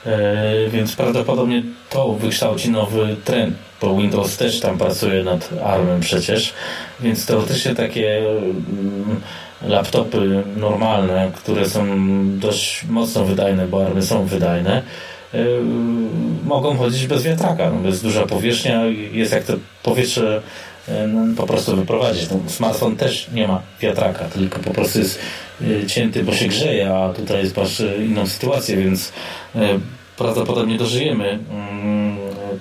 e, więc prawdopodobnie to wykształci nowy trend, bo Windows też tam pracuje nad ARMem przecież, więc teoretycznie takie mm, laptopy normalne, które są dość mocno wydajne, bo ARMy są wydajne, mogą chodzić bez wiatraka. No, jest duża powierzchnia, jest jak to powietrze no, po prostu wyprowadzić. Ten smartfon też nie ma wiatraka, tylko po prostu jest cięty, bo się grzeje, a tutaj jest masz inną sytuację, więc prawdopodobnie dożyjemy mm,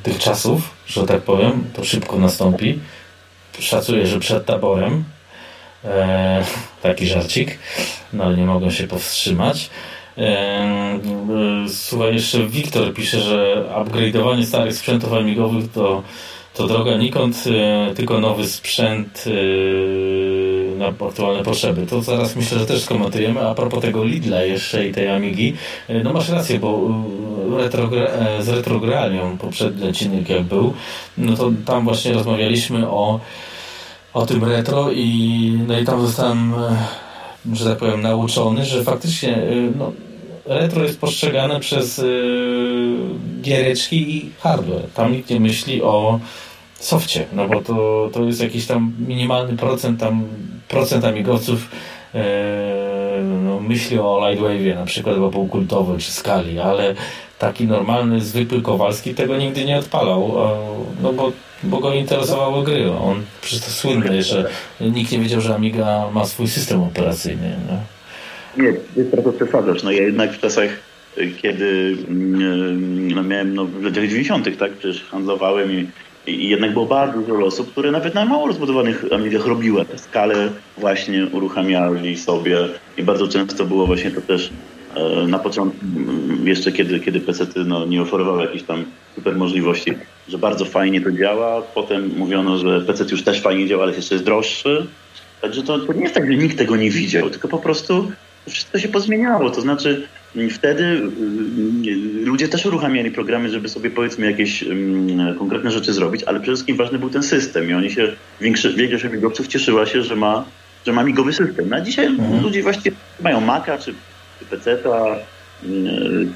tych czasów, że tak powiem, to szybko nastąpi. Szacuję, że przed taborem e, taki żarcik, no ale nie mogą się powstrzymać. E, słuchaj, jeszcze Wiktor pisze, że upgrade'owanie starych sprzętów amigowych to, to droga nikąd, e, tylko nowy sprzęt e, aktualne potrzeby. To zaraz myślę, że też skomentujemy. A propos tego Lidla jeszcze i tej Amigi, e, no masz rację, bo e, retrogra e, z retrogranią poprzedni odcinek jak był, no to tam właśnie rozmawialiśmy o, o tym retro i no i tam zostałem, że tak powiem, nauczony, że faktycznie no, retro jest postrzegane przez yy, giereczki i hardware. Tam nikt nie myśli o softie, no bo to, to jest jakiś tam minimalny procent, tam procent amigowców e, no, myśli o Lightwave'ie na przykład, bo był kultowy czy skali, ale taki normalny, zwykły Kowalski tego nigdy nie odpalał, no bo, bo go interesowały gry. On przecież to słynne, że nikt nie wiedział, że Amiga ma swój system operacyjny. No. Nie, jest trochę przesadzasz. No ja jednak w czasach, kiedy mm, no, miałem no, w latach 90. tak, przecież handlowałem i i jednak było bardzo dużo osób, które nawet na mało rozbudowanych Amigach robiły tę skalę, właśnie uruchamiali sobie i bardzo często było właśnie to też e, na początku, jeszcze kiedy, kiedy PC no, nie oferowały jakichś tam super możliwości, że bardzo fajnie to działa. Potem mówiono, że PC już też fajnie działa, ale jeszcze jest droższy. Także to, to nie jest tak, że nikt tego nie widział, tylko po prostu wszystko się pozmieniało. To znaczy Wtedy y, ludzie też uruchamiali programy, żeby sobie powiedzmy jakieś konkretne rzeczy zrobić, ale przede wszystkim ważny był ten system i oni się, większość amigowców cieszyła się, że ma, że ma migowy system. No a dzisiaj mhm. ludzie właściwie mają Maca czy, czy PC-a,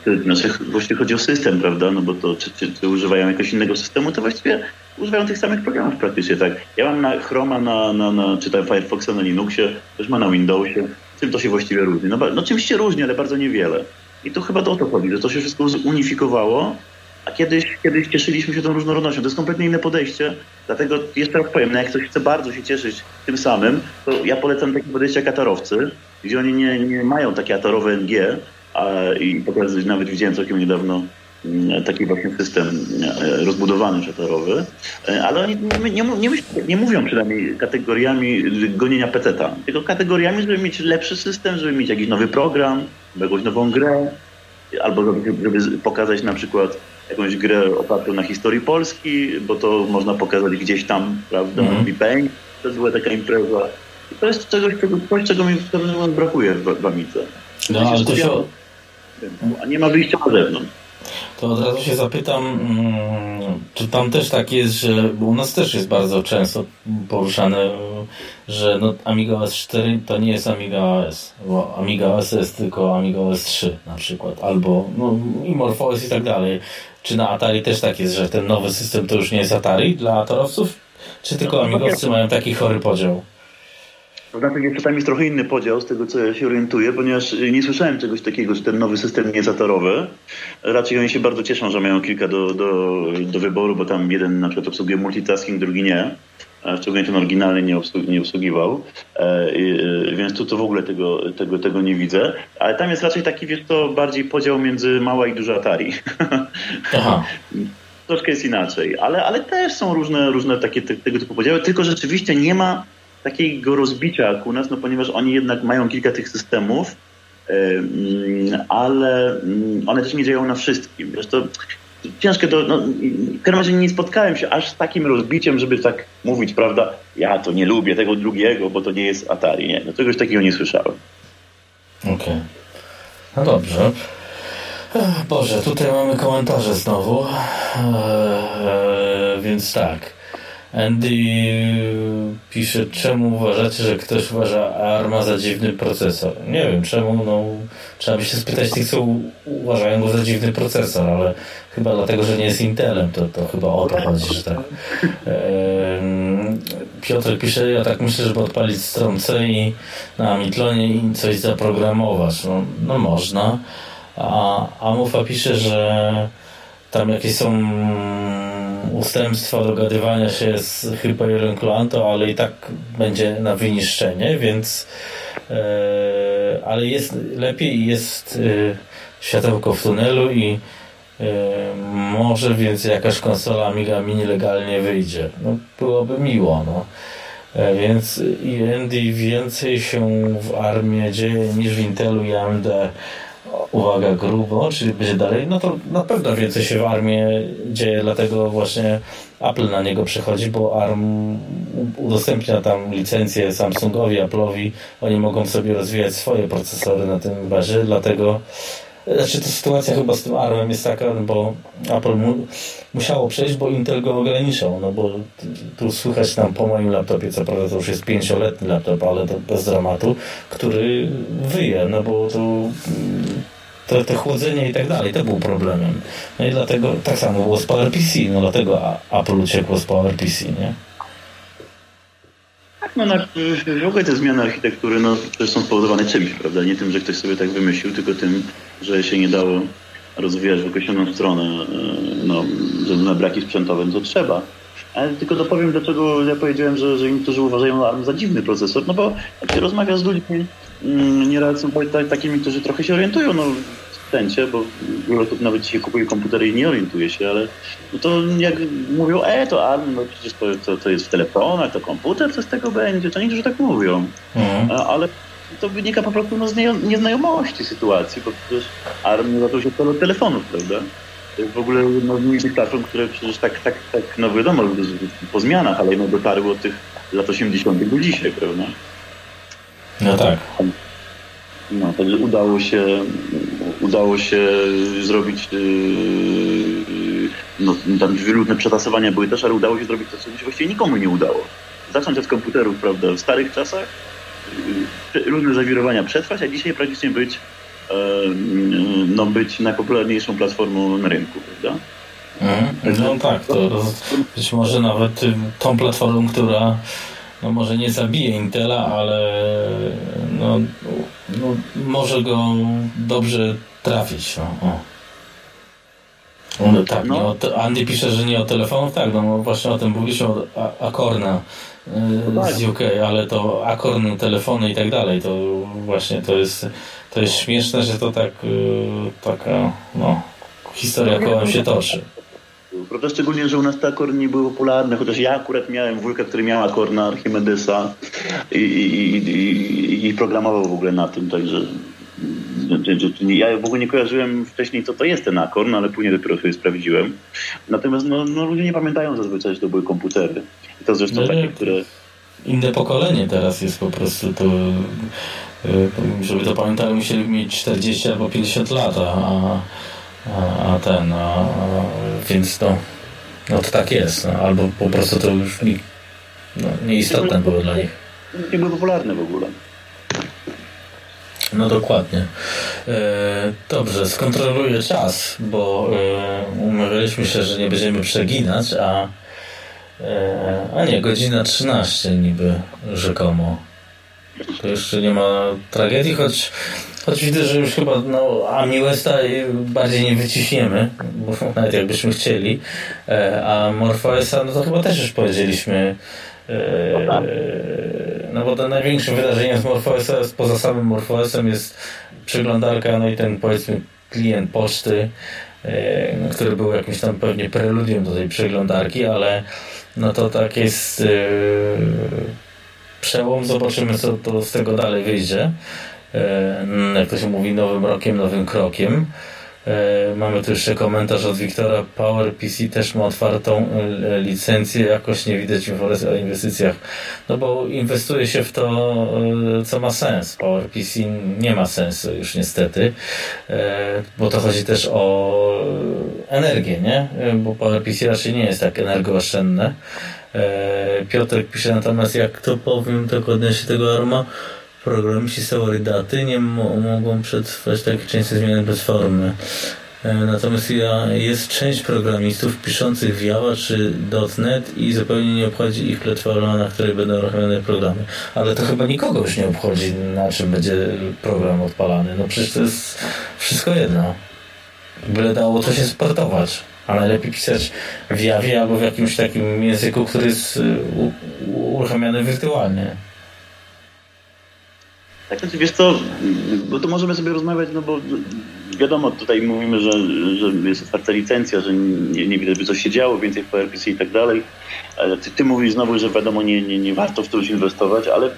y, znaczy właściwie chodzi o system, prawda, no bo to czy, czy, czy, używają jakiegoś innego systemu, to właściwie używają tych samych programów praktycznie, tak. Ja mam na Chroma, na, na, na czy tam Firefoxa na Linuxie, też ma na Windowsie, Czym to się właściwie różni? No, no oczywiście różni, ale bardzo niewiele. I to chyba o to chodzi, że to się wszystko unifikowało, a kiedyś, kiedyś cieszyliśmy się tą różnorodnością. To jest kompletnie inne podejście, dlatego jeszcze raz powiem, no jak ktoś chce bardzo się cieszyć tym samym, to ja polecam takie podejście jak atarowcy, gdzie oni nie, nie mają takie atarowe NG, a, i pokazać, nawet widziałem całkiem niedawno taki właśnie system e, rozbudowany szatarowy, e, ale oni nie, nie, nie, mówią przynajmniej kategoriami gonienia peceta, tylko kategoriami, żeby mieć lepszy system, żeby mieć jakiś nowy program, jakąś nową grę, albo żeby, żeby pokazać na przykład jakąś grę opartą na historii Polski, bo to można pokazać gdzieś tam, prawda, mm. Bang, to była taka impreza. I to jest czegoś, czego, coś, czego mi w pewnym momencie brakuje w, w Amice. No, ale to się... A nie ma wyjścia na zewnątrz to od razu się zapytam, mm, czy tam też tak jest, że bo u nas też jest bardzo często poruszane, że no Amiga OS 4 to nie jest Amiga OS, bo Amiga OS jest tylko Amiga OS 3 na przykład, albo no, i MorphOS i tak dalej. Czy na Atari też tak jest, że ten nowy system to już nie jest Atari dla atarowców? Czy tylko amigowcy mają taki chory podział? Znaczy jeszcze tam jest trochę inny podział z tego, co ja się orientuję, ponieważ nie słyszałem czegoś takiego, że ten nowy system nie jest atorowy. Raczej oni się bardzo cieszą, że mają kilka do, do, do wyboru, bo tam jeden na przykład obsługuje multitasking, drugi nie. Szczególnie ten oryginalny nie, obsług, nie obsługiwał, e, e, więc tu to w ogóle tego, tego, tego nie widzę. Ale tam jest raczej taki, wiesz to bardziej podział między mała i duża Atari. [LAUGHS] Aha. Troszkę jest inaczej, ale, ale też są różne, różne takie te, tego typu podziały, tylko rzeczywiście nie ma takiego rozbicia jak u nas, no ponieważ oni jednak mają kilka tych systemów, ale one też nie działają na wszystkim. Wiesz, to ciężkie to, no, w każdym razie nie spotkałem się aż z takim rozbiciem, żeby tak mówić, prawda, ja to nie lubię tego drugiego, bo to nie jest Atari, nie, no czegoś takiego nie słyszałem. Okej. Okay. No dobrze. Boże, tutaj mamy komentarze znowu, eee, więc tak. Andy pisze, czemu uważacie, że ktoś uważa ARMA za dziwny procesor? Nie wiem czemu, no trzeba by się spytać tych, co uważają go za dziwny procesor, ale chyba dlatego, że nie jest Intelem, to, to chyba o to chodzi, że tak. Piotr pisze, ja tak myślę, żeby odpalić stronę i na Amitlonie i coś zaprogramować. No, no można. A Amufa pisze, że tam jakieś są ustępstwa dogadywania się z Hyperion Clanto, ale i tak będzie na wyniszczenie, więc e, ale jest lepiej i jest e, światełko w tunelu i e, może więc jakaś konsola Amiga Mini legalnie wyjdzie. No, byłoby miło, no. E, więc AMD więcej się w armii dzieje niż w Intelu i AMD uwaga, grubo, czyli będzie dalej, no to na pewno więcej się w armii dzieje, dlatego właśnie Apple na niego przechodzi, bo ARM udostępnia tam licencję Samsungowi, Apple'owi, oni mogą sobie rozwijać swoje procesory na tym bazie, dlatego znaczy to sytuacja chyba z tym ARM jest taka, bo Apple mu, musiało przejść, bo Intel go ograniczał, no bo tu słychać tam po moim laptopie, co prawda to już jest pięcioletni laptop, ale to bez dramatu, który wyje, no bo to, to chłodzenie i tak dalej, to był problemem. No i dlatego tak samo było z PowerPC, no dlatego Apple uciekło z PowerPC, nie? Tak, no na, w ogóle te zmiany architektury no, też są spowodowane czymś, prawda? Nie tym, że ktoś sobie tak wymyślił, tylko tym, że się nie dało rozwijać w określoną stronę, e, no, względu na braki sprzętowe, to trzeba. Ale tylko dopowiem, dlaczego ja powiedziałem, że, że niektórzy uważają ARM za dziwny procesor, no bo jak się rozmawia z ludźmi, mm, nieraz są takimi, którzy trochę się orientują no, bo wiele osób nawet dzisiaj kupuje komputery i nie orientuje się, ale no to jak mówią, e, to ARM, no przecież to, to, to jest w telefonach, to komputer, co z tego będzie, to niektórzy tak mówią. Mhm. Ale to wynika po prostu no, z nieznajomości sytuacji, bo przecież ARM zaczął się od telefonów, prawda? To jest w ogóle jedno z platform, które przecież tak, tak, tak, no wiadomo, po zmianach, ale no dotarły od tych lat 80. do dzisiaj, prawda? No tak. No, także udało się, udało się zrobić, yy, no tam różne przetasowania były też, ale udało się zrobić to, co się właściwie nikomu nie udało. Zacząć od komputerów, prawda, w starych czasach, yy, różne zawirowania przetrwać, a dzisiaj praktycznie być, yy, no, być najpopularniejszą platformą na rynku, prawda? Mhm. No tak, to być może nawet tą platformą, która no może nie zabije Intela, ale no, no, może go dobrze trafić. No. O. No, tak, no. o, Andy pisze, że nie o telefonów, tak, no właśnie o tym mówiliśmy o Akorna y, no z tak. UK, ale to Akorn, telefony i tak dalej, to właśnie to jest, to jest śmieszne, że to tak y, taka, no, historia kołem się toczy. Prawda? Szczególnie, że u nas te akordy nie były popularne, chociaż ja akurat miałem wujka, który miał akord na Archimedesa i, i, i, i programował w ogóle na tym, także ja w ogóle nie kojarzyłem wcześniej, co to jest ten akord, no ale później dopiero sobie sprawdziłem. Natomiast no, no ludzie nie pamiętają zazwyczaj, że to były komputery. I to zresztą no, takie, które... Inne pokolenie teraz jest po prostu to... Y, żeby to pamiętały, musieli mieć 40 albo 50 lat, a a, a ten, a, więc to, no to tak jest, no, albo po prostu to już nie, no, nieistotne było dla nich. Nie były popularne w ogóle. No dokładnie. E, dobrze, skontroluję czas, bo e, umawialiśmy się, że nie będziemy przeginać, a, e, a nie, godzina 13 niby rzekomo. To jeszcze nie ma tragedii, choć Choć widzę, że już chyba no, Ami Westa bardziej nie wyciśniemy, bo [LAUGHS] nawet jakbyśmy chcieli. A Morpheus'a, no to chyba też już powiedzieliśmy. E, no bo to największym wydarzeniem z Morpheus'a, poza samym Morpheus'em jest przeglądarka, no i ten powiedzmy klient poczty, e, no, który był jakimś tam pewnie preludium do tej przeglądarki, ale no to tak jest przełom, zobaczymy co to z tego dalej wyjdzie. E, jak to się mówi, nowym rokiem, nowym krokiem. E, mamy tu jeszcze komentarz od Wiktora. PowerPC też ma otwartą e, licencję, jakoś nie widać informacji o inwestycjach. No bo inwestuje się w to, co ma sens. PowerPC nie ma sensu już niestety, bo to chodzi też o energię, nie? Bo PowerPC raczej nie jest tak energooszczędne. Piotr pisze natomiast, jak to powiem, tak odnośnie tego arma, programiści daty nie mo mogą przetrwać takie częste zmiany bez formy. E, natomiast jest część programistów piszących w Java czy .NET i zupełnie nie obchodzi ich platforma, na której będą robione programy. Ale to chyba nikogo już nie obchodzi, na czym będzie program odpalany. No przecież to jest wszystko jedno. Byle dało to się sportować. A najlepiej pisać w Jawie albo w jakimś takim języku, który jest y, uruchamiany wirtualnie. Tak, znaczy wiesz co, bo to możemy sobie rozmawiać, no bo wiadomo, tutaj mówimy, że, że jest otwarta licencja, że nie, nie widać, by coś się działo, więcej w PRPC i tak dalej. Ty, ty mówisz znowu, że wiadomo, nie, nie, nie warto w już inwestować, ale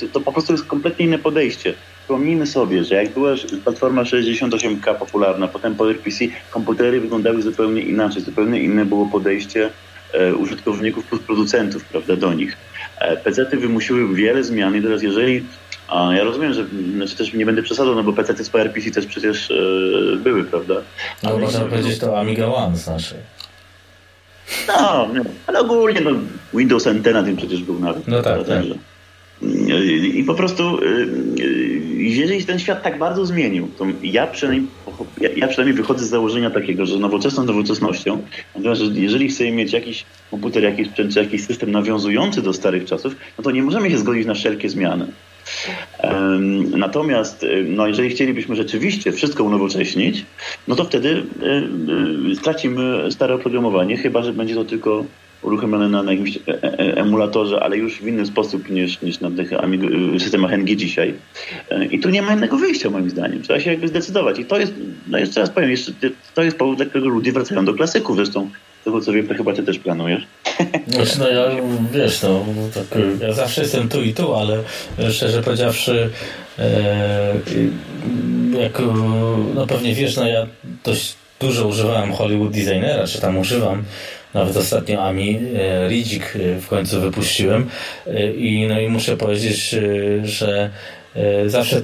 to, to po prostu jest kompletnie inne podejście. Przypomnijmy sobie, że jak była platforma 68K popularna, potem PowerPC, komputery wyglądały zupełnie inaczej, zupełnie inne było podejście e, użytkowników plus producentów, prawda, do nich. E, PC-ty wymusiły wiele zmian i teraz jeżeli a ja rozumiem, że znaczy też nie będę przesadzał, no bo PC z PowerPC też przecież e, były, prawda? No ale można powiedzieć to Amiga One znaczy. No, ale ogólnie no, Windows NT na tym przecież był nawet. No tak, tak. I po prostu, y, y, jeżeli ten świat tak bardzo zmienił, to ja przynajmniej, ja przynajmniej wychodzę z założenia takiego, że nowoczesną nowoczesnością, natomiast jeżeli chcemy mieć jakiś komputer, jakiś sprzęt, czy jakiś system nawiązujący do starych czasów, no to nie możemy się zgodzić na wszelkie zmiany. Natomiast y, no, jeżeli chcielibyśmy rzeczywiście wszystko unowocześnić, no to wtedy stracimy stare oprogramowanie, chyba że będzie to tylko uruchomione na, na jakimś e, e, emulatorze, ale już w inny sposób niż, niż na tych systemach NG dzisiaj. E, I tu nie ma innego wyjścia moim zdaniem. Trzeba się jakby zdecydować. I to jest, no jeszcze raz powiem, jeszcze, to jest powód, dla którego ludzie wracają do klasyków. Zresztą z tego co wiem, to chyba ty też planujesz. Znaczy, no ja, wiesz, no, tak, ja zawsze jestem tu i tu, ale szczerze powiedziawszy, e, jak, no pewnie wiesz, no ja dość dużo używałem Hollywood Designera, czy tam używam nawet ostatnio Ami e, Ridzik w końcu wypuściłem e, i, no i muszę powiedzieć, że zawsze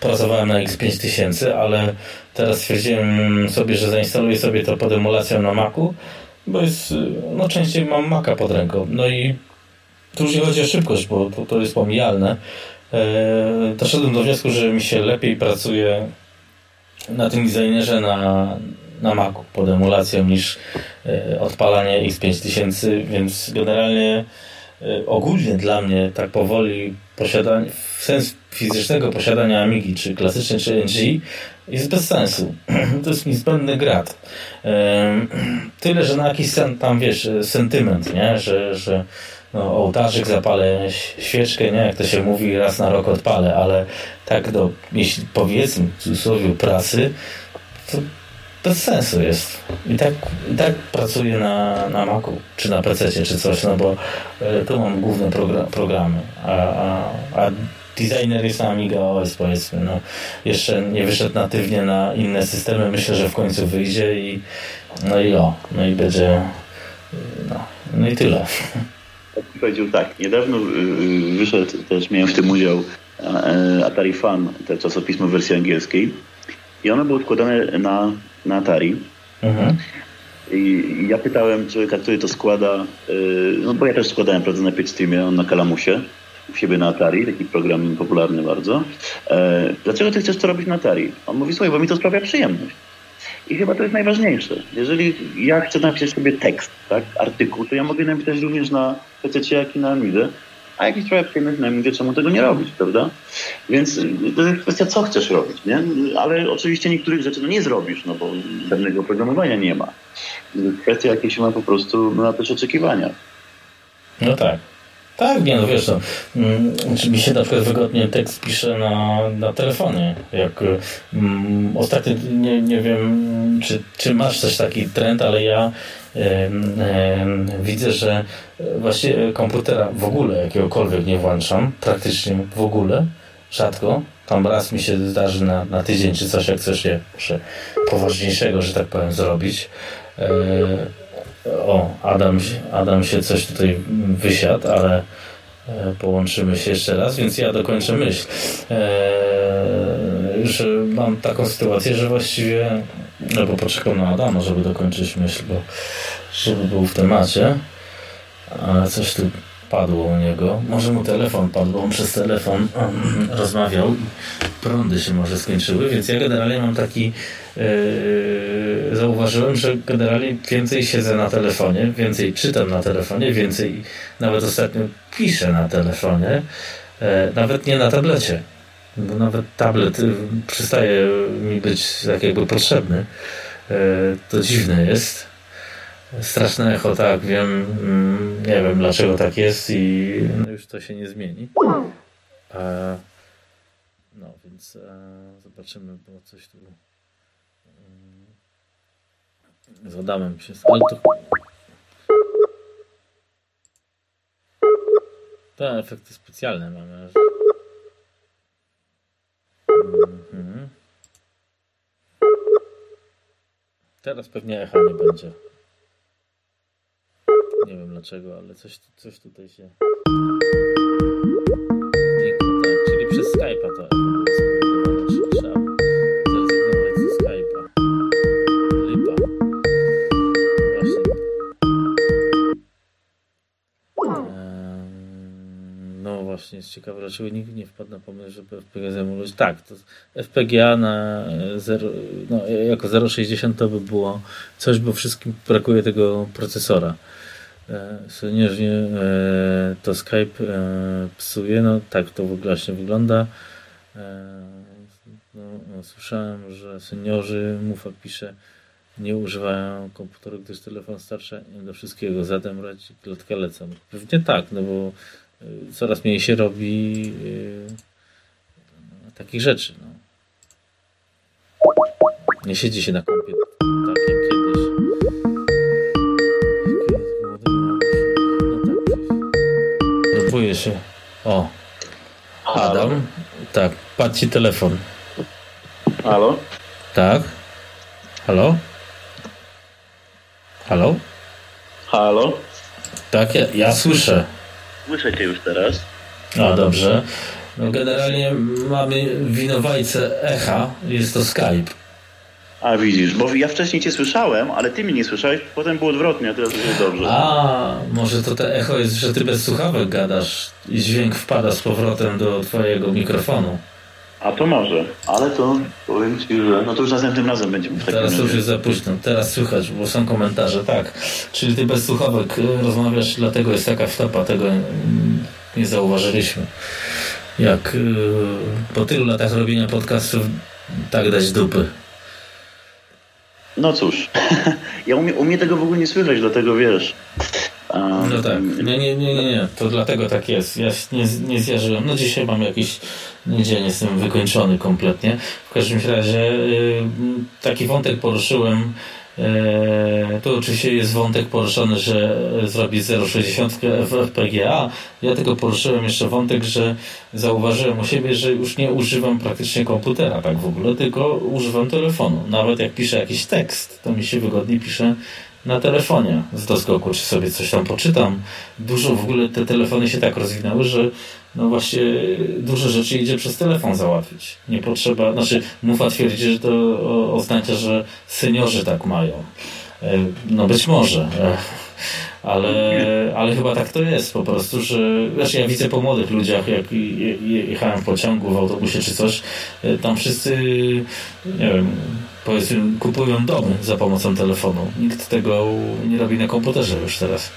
pracowałem na X5000, ale teraz stwierdziłem sobie, że zainstaluję sobie to pod emulacją na Macu, bo jest, no częściej mam Maca pod ręką. No i tu już nie chodzi o szybkość, bo to, to jest pomijalne. Doszedłem do wniosku, że mi się lepiej pracuje na tym designerze na, na Macu pod emulacją niż e, odpalanie X5000, więc generalnie e, ogólnie dla mnie tak powoli posiadanie, w sens fizycznego posiadania Amigi, czy klasycznej, czy NG jest bez sensu. [CLEARS THROAT] To jest niezbędny grad. [CLEARS THROAT] Tyle, że na jakiś sen, tam wiesz, sentyment, nie? że, że no, ołtarzyk zapalę świeczkę, nie? Jak to się mówi, raz na rok odpalę, ale tak do, jeśli powiedzmy w cudzysłowie pracy, to bez sensu jest. I tak, tak pracuję na, na Macu, czy na PC, czy coś, no bo e, tu mam główne program, programy, a, a, a designer jest na Amiga OS powiedzmy, no. Jeszcze nie wyszedł natywnie na inne systemy, myślę, że w końcu wyjdzie i no i o, no i będzie no, no i tyle. Powiedział tak, niedawno y, y, wyszedł, też miałem w tym udział e, Atari Fan, te czasopismo w wersji angielskiej i ono było składane na na Atari. Mhm. I ja pytałem człowieka, który to składa, y, no bo ja też składałem prawda, na Pitstreamie, on na Kalamusie, u siebie na Atari, taki program popularny bardzo. E, dlaczego ty chcesz to robić na Atari? On mówi, słuchaj, bo mi to sprawia przyjemność. I chyba to jest najważniejsze. Jeżeli ja chcę napisać sobie tekst, tak, artykuł, to ja mogę napisać również na PC, jak i na Amidze, a jakiś trochę przyjemność na wie, czemu tego nie robić, prawda? Więc y, to jest kwestia, co chcesz robić, nie? Ale oczywiście niektórych rzeczy no nie zrobisz, no bo żadnego programowania nie ma. Kwestia, jakie się ma po prostu na też oczekiwania. No tak. Tak, nie no wiesz, no, mm, czy mi się na przykład wygodnie tekst pisze na, na telefonie. Jak mm, ostatnio nie, nie wiem, czy, czy masz też taki trend, ale ja widzę, że właśnie komputera w ogóle jakiegokolwiek nie włączam, praktycznie w ogóle, rzadko. Tam raz mi się zdarzy na, na tydzień czy coś, jak coś je poważniejszego, że tak powiem, zrobić. E, o, Adam, Adam się coś tutaj wysiadł, ale e, połączymy się jeszcze raz, więc ja dokończę myśl. E, że mam taką sytuację, że właściwie no bo poczekam na Adama, żeby dokończyć myśl, bo żeby był w temacie. Ale coś tu padło u niego. Może mu telefon padł, on przez telefon rozmawiał i prądy się może skończyły, więc ja generalnie mam taki yy, zauważyłem, że generalnie więcej siedzę na telefonie, więcej czytam na telefonie, więcej nawet ostatnio piszę na telefonie, yy, nawet nie na tablecie bo nawet tablet y, przestaje mi być tak jakby potrzebny. E, to dziwne jest. Straszne echo, tak, wiem. Mm, nie wiem dlaczego tak jest i no już to się nie zmieni. No więc e, zobaczymy, bo coś tu e, z Adamem się. To. To efekty specjalne mamy. Mhm. Teraz pewnie echa nie będzie. Nie wiem dlaczego, ale coś, coś tutaj się... tak, czyli przez Skype'a to trzeba zrezygnować ze Skype'a. Lipa. Właśnie. No właśnie, jest ciekawe, dlaczego nikt nie wpadł na pomysł, żeby FPGA zemulować. Tak, to FPGA na 0, no, jako 0,60 to by było coś, bo wszystkim brakuje tego procesora. E, seniorzy e, to Skype e, psuje, no tak to właśnie wygląda. No, no, słyszałem, że seniorzy, Mufa pisze, nie używają komputerów, gdyż telefon starszy do wszystkiego, zatem radzi klatkę lecą. Pewnie tak, no bo coraz mniej się robi takich rzeczy. No. Nie siedzi się na komputerze tak się. O. Adam. Tak, padł ci telefon. Halo? Tak. Halo? Halo? Halo? Tak, ja, ja słyszę. Słyszę cię już teraz. A, dobrze. No generalnie mamy winowajcę echa, jest to Skype. A widzisz, bo ja wcześniej cię słyszałem, ale ty mnie nie słyszałeś, potem było odwrotnie, a teraz już jest dobrze. A, może to te echo jest, że ty bez słuchawek gadasz i dźwięk wpada z powrotem do twojego mikrofonu. A to może, ale to powiem ci, że no to już następnym razem będziemy w takim Teraz już jest za późno, teraz słychać, bo są komentarze, tak. Czyli ty bez słuchawek rozmawiasz, dlatego jest taka wtopa, tego nie zauważyliśmy. Jak y, po tylu latach robienia podcastów tak dać dupy. No cóż, [LAUGHS] ja umie, umie tego w ogóle nie słyszeć, dlatego wiesz. Um, no tak, nie, nie, nie, nie, to dlatego tak jest. Ja nie, nie zjarzyłem. No dzisiaj mam jakiś dzień, jestem wykończony kompletnie. W każdym razie yy, taki wątek poruszyłem E, tu oczywiście jest wątek poruszony, że zrobi 0,60 w FPGA. Ja tylko poruszyłem jeszcze wątek, że zauważyłem u siebie, że już nie używam praktycznie komputera tak w ogóle, tylko używam telefonu. Nawet jak piszę jakiś tekst, to mi się wygodnie pisze na telefonie z doskoku, czy sobie coś tam poczytam. Dużo w ogóle te telefony się tak rozwinęły, że no właśnie dużo rzeczy idzie przez telefon załatwić. Nie potrzeba, znaczy Mufa twierdzi, że to oznacza, że seniorzy tak mają. E, no być może. E, ale, ale chyba tak to jest po prostu, że znaczy ja widzę po młodych ludziach, jak jechałem w pociągu, w autobusie czy coś, e, tam wszyscy, nie wiem, powiedzmy, kupują domy za pomocą telefonu. Nikt tego nie robi na komputerze już teraz.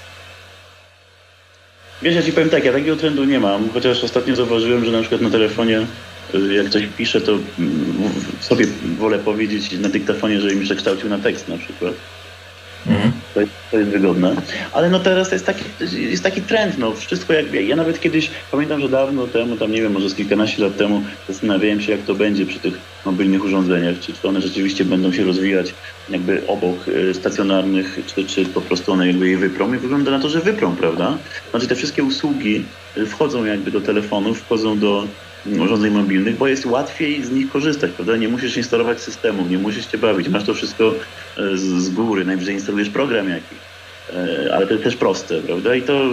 Wiesz, ja ci powiem tak, ja takiego trendu nie mam, chociaż ostatnio zauważyłem, że na przykład na telefonie y, jak coś piszę, to mm, sobie wolę powiedzieć na dyktafonie, że mi przekształcił na tekst na przykład. Mhm. To, jest, to jest wygodne. Ale no teraz jest taki, jest taki trend, no wszystko jak Ja nawet kiedyś, pamiętam, że dawno temu, tam nie wiem, może z kilkanaście lat temu zastanawiałem się, jak to będzie przy tych mobilnych urządzeniach, czy one rzeczywiście będą się rozwijać jakby obok y, stacjonarnych, czy, czy po prostu one jakby je wyprą. I wygląda na to, że wyprą, prawda? Znaczy te wszystkie usługi y, wchodzą jakby do telefonów, wchodzą do urządzeń mobilnych, bo jest łatwiej z nich korzystać, prawda? Nie musisz instalować systemu, nie musisz się bawić, masz to wszystko e, z, z góry, najwyżej instalujesz program jakiś, e, ale to jest też proste, prawda? I to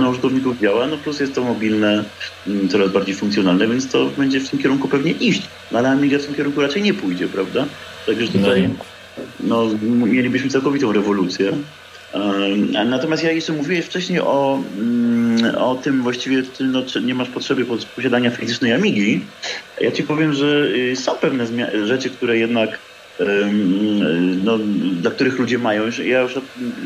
na użytkowników działa, no plus jest to mobilne, mm, coraz bardziej funkcjonalne, więc to będzie w tym kierunku pewnie iść, no ale Amiga w tym kierunku raczej nie pójdzie, prawda? Także tutaj no, mielibyśmy całkowitą rewolucję. Natomiast ja jeszcze mówiłeś wcześniej o, mm, o tym właściwie, ty no, nie masz potrzeby posiadania fizycznej Amigi. Ja ci powiem, że y, są pewne rzeczy, które jednak no, dla których ludzie mają, ja już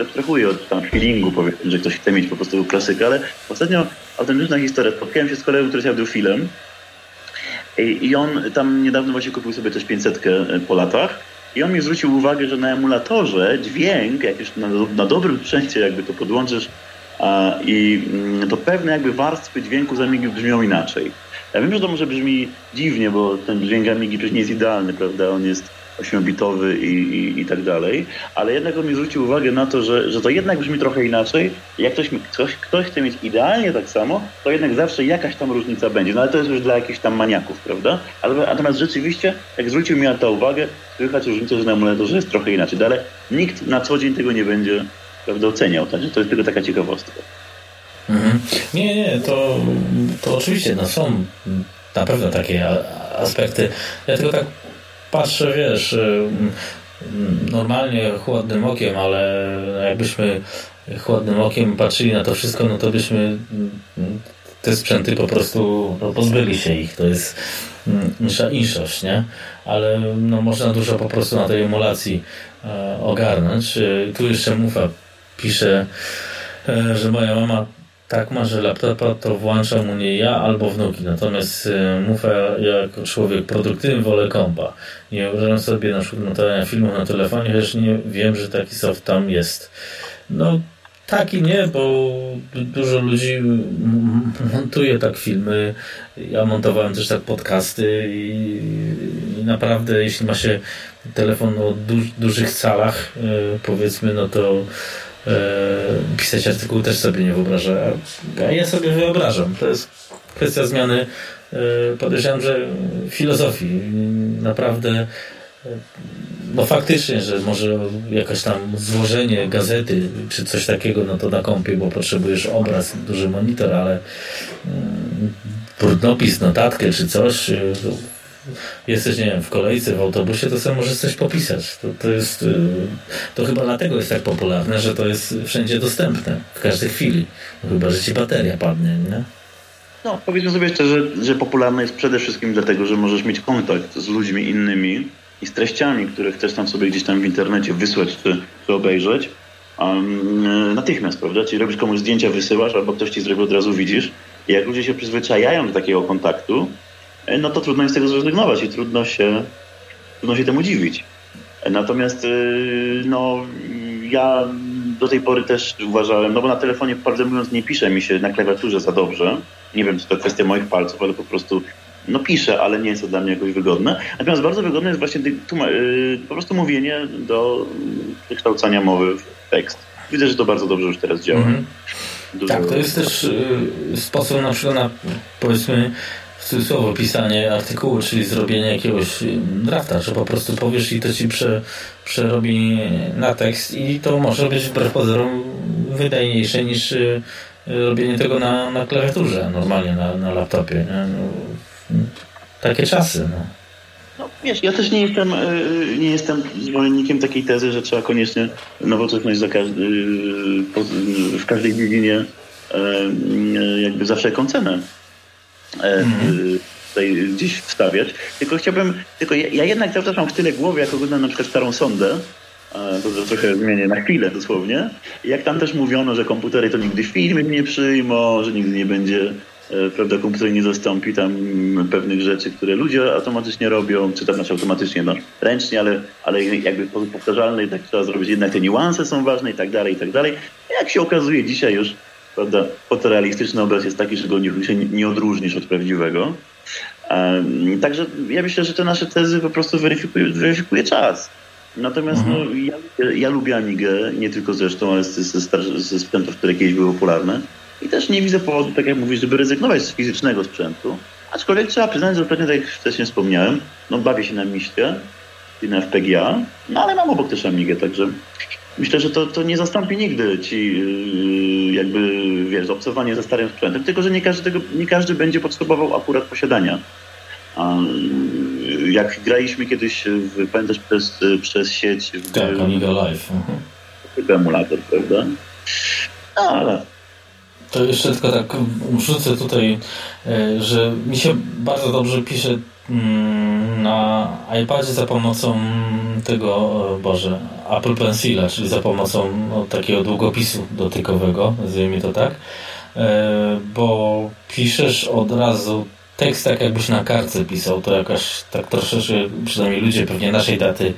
abstrahuję od tam feelingu, powiedzmy, że ktoś chce mieć po prostu klasykę, ale ostatnio autentyczna historia, spotkałem się z kolegą, który jest audiofilem i on tam niedawno właśnie kupił sobie też 500 po latach I on mi zwrócił uwagę, że na emulatorze dźwięk, jak już na, na dobrym sprzęcie jakby to podłączysz, a, i mm, to pewne jakby warstwy dźwięku z Amigi brzmią inaczej. Ja wiem, że to może brzmi dziwnie, bo ten dźwięk Amigi przecież nie jest idealny, prawda? On jest 8-bitowy i, i, i, tak dalej, ale jednak on mi zwrócił uwagę na to, że, że to jednak brzmi trochę inaczej. Jak ktoś, ktoś, ktoś chce mieć idealnie tak samo, to jednak zawsze jakaś tam różnica będzie. No ale to jest już dla jakichś tam maniaków, prawda? Ale, natomiast rzeczywiście, jak zwrócił mi na to uwagę, słychać różnicę, że na emulatorze jest trochę inaczej. No, ale nikt na co dzień tego nie będzie prawda, oceniał, także to jest tylko taka ciekawostka. Mhm. Nie, nie, to, to oczywiście no, są na pewno takie aspekty. Ja tylko tak patrzę, wiesz, y, normalnie chłodnym okiem, ale jakbyśmy chłodnym okiem patrzyli na to wszystko, no to byśmy te sprzęty po prostu no, pozbyli się ich. To jest insza, inszość, nie? Ale no, można dużo po prostu na tej emulacji e, ogarnąć. E, tu jeszcze Mufa pisze, e, że moja mama tak ma, że laptopa to włączam u niej ja albo wnuki. Natomiast y, mówię jako człowiek produktywny wolę kompa. Nie wyobrażam sobie na przykład notowania filmu na telefonie, chociaż nie wiem, że taki soft tam jest. No tak i nie, bo dużo ludzi montuje tak filmy. Ja montowałem też tak podcasty i, i naprawdę jeśli ma się telefon o du dużych calach, y, powiedzmy, no to pisać artykuł też sobie nie wyobrażam. A ja sobie wyobrażam. To jest kwestia zmiany, e, podejrzewam, że filozofii. Naprawdę e, no faktycznie, że może jakaś tam złożenie gazety czy coś takiego, no to na kąpie, bo potrzebujesz obraz, duży monitor, ale mm, brudnopis, notatkę czy coś, jesteś, nie wiem, w kolejce, w autobusie, to sobie możesz coś popisać. To, to jest, y, to chyba dlatego jest tak popularne, że to jest wszędzie dostępne, w każdej chwili. No chyba, że ci bateria padnie, nie? No, powiedzmy sobie jeszcze, że, popularne jest przede wszystkim dlatego, że możesz mieć kontakt z ludźmi innymi i z treściami, które chcesz tam sobie gdzieś tam w internecie wysłać czy, czy obejrzeć um, natychmiast, prawda? Czyli robisz komuś zdjęcia, wysyłasz, albo ktoś ci zrobi od razu widzisz. I jak ludzie się przyzwyczajają do takiego kontaktu, no to trudno jest z tego zrezygnować i trudno się, trudno się temu dziwić. E, natomiast y, no, ja do tej pory też uważałem, no bo na telefonie, prawdę mówiąc, nie pisze mi się na klawiaturze za dobrze. Nie wiem, czy to kwestia moich palców, ale po prostu no piszę, ale nie jest to dla mnie jakoś wygodne. Natomiast bardzo wygodne jest właśnie po prostu mówienie do wykształcania mowy w tekst. Widzę, że to bardzo dobrze już teraz działa. Mm -hmm. Tak, to jest też y, sposób na przykład na powiedzmy cudzysłowo pisanie artykułu, czyli zrobienie jakiegoś y, drafta, że po prostu powiesz i to ci prze, przerobi na tekst i to może być wbrew pozorom wydajniejsze niż y, robienie tego na, na klawiaturze normalnie, na, na laptopie. No, takie czasy. No. No, wiesz, ja też nie jestem, y, nie jestem zwolennikiem takiej tezy, że trzeba koniecznie nowoczesność za każdy, w każdej dziedzinie jakby za wszelką cenę mm. tutaj gdzieś wstawiać. Tylko chciałbym, tylko ja, ja jednak mam w tyle głowy, jak oglądam na przykład starą sondę, to, to trochę zmienię na chwilę dosłownie. Jak tam też mówiono, że komputery to nigdy firmy nie przyjmą, że nigdy nie będzie, e, prawda, komputer nie zastąpi tam pewnych rzeczy, które ludzie automatycznie robią, czy tam znaczy automatycznie, no, ręcznie, ale, ale jakby powtarzalne i tak trzeba zrobić, jednak te niuanse są ważne i tak dalej, i tak dalej. Jak się okazuje dzisiaj już prawda, fotorealistyczny obraz jest taki, że go nie, się nie odróżnisz od prawdziwego. Także ja myślę, że te nasze tezy po prostu weryfikuje, weryfikuje czas. Natomiast mhm. no, ja, ja, lubię Amigę, nie tylko zresztą, ale ze, ze, ze sprzętów, które kiedyś były popularne. I też nie widzę powodu, tak jak mówisz, żeby rezygnować z fizycznego sprzętu. Aczkolwiek trzeba przyznać, że ostatnio, tak jak wcześniej wspomniałem, no bawię się na miście i na FPGA, no ale mam obok też Amigę, także Myślę, że to, to nie zastąpi nigdy ci yy, jakby, wiesz, obcowanie ze starym sprzętem, tylko że nie każdy, tego, nie każdy będzie potrzebował akurat posiadania. A, yy, jak graliśmy kiedyś, w, pamiętasz, przez, przez sieć... W, tak, Amiga Live. Mhm. Tylko emulator, prawda? No, ale... To jeszcze tylko tak wrzucę tutaj, yy, że mi się bardzo dobrze pisze na iPadzie za pomocą tego, Boże, Apple Pencila, czyli za pomocą no, takiego długopisu dotykowego, nazwijmy to tak, e, bo piszesz od razu tekst tak jakbyś na kartce pisał, to jakaś tak troszeczkę, przynajmniej ludzie pewnie naszej daty,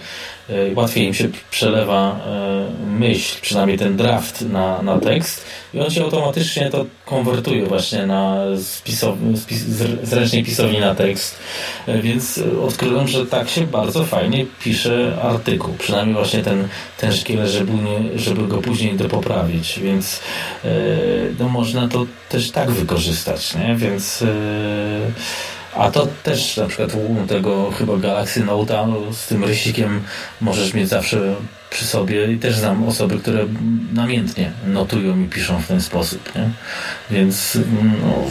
e, łatwiej im się przelewa e, myśl, przynajmniej ten draft na, na tekst. I on się automatycznie to konwertuje właśnie na spisow, spis, zręcznej pisowni na tekst, e, więc odkryłem, że tak się bardzo fajnie pisze artykuł, przynajmniej właśnie ten, ten szkielet, żeby, żeby go później dopoprawić, więc no można to też tak wykorzystać, nie? Więc a to też na przykład u tego chyba Galaxy Note z tym rysikiem możesz mieć zawsze przy sobie i też znam osoby, które namiętnie notują i piszą w ten sposób, nie? Więc no,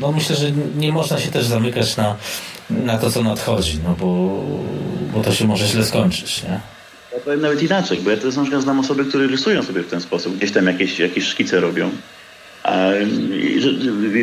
no myślę, że nie można się też zamykać na, na to, co nadchodzi, no bo, bo to się może źle skończyć, nie? Ja powiem nawet inaczej, bo ja też na przykład znam osoby, które rysują sobie w ten sposób, gdzieś tam jakieś, jakieś szkice robią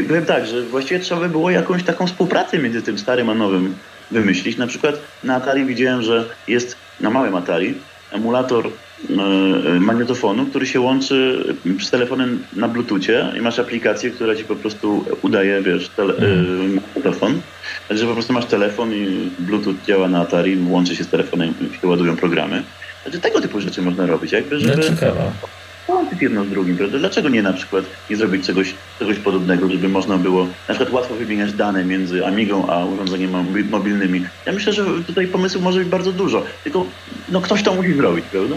Powiem tak, że właściwie trzeba by było jakąś taką współpracę między tym starym a nowym wymyślić. Na przykład na Atari widziałem, że jest na małym Atari emulator e, magnetofonu, który się łączy z telefonem na bluetoothie i masz aplikację, która ci po prostu udaje, wiesz, tele, mm. magnetofon. Także po prostu masz telefon i bluetooth działa na Atari, łączy się z telefonem i się ładują programy. Także tego typu rzeczy można robić, jakby, żeby... Ciekawe połączyć jedno z drugim, prawda? Dlaczego nie na przykład nie zrobić czegoś, czegoś podobnego, żeby można było na przykład łatwo wymieniać dane między Amigą a urządzeniami mobilnymi. Ja myślę, że tutaj pomysłów może być bardzo dużo, tylko no ktoś to musi zrobić, prawda?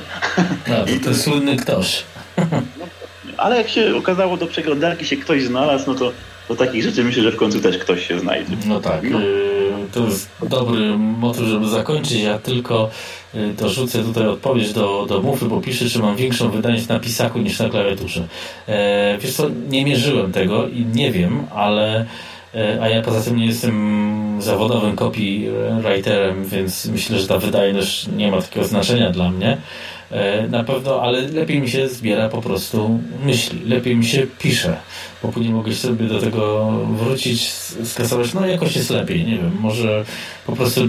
No, to, to słynny ktoś. [LAUGHS] No, ale jak się okazało, do przeglądarki się ktoś znalazł, no to do takich rzeczy myślę, że w końcu też ktoś się znajdzie. No tak. No. Y, to jest dobry motyw, żeby zakończyć. Ja tylko y, dorzucę tutaj odpowiedź do, do mufy, bo piszę, czy mam większą wydajność na pisaku niż na klawiaturze. E, wiesz co, nie mierzyłem tego i nie wiem, ale e, a ja poza tym nie jestem zawodowym copywriterem, więc myślę, że ta wydajność nie ma takiego znaczenia dla mnie. E, na pewno, ale lepiej mi się zbiera po prostu myśli, lepiej mi się pisze, bo później mogę sobie do tego wrócić, skasować, no jakoś jest lepiej, nie wiem, może po prostu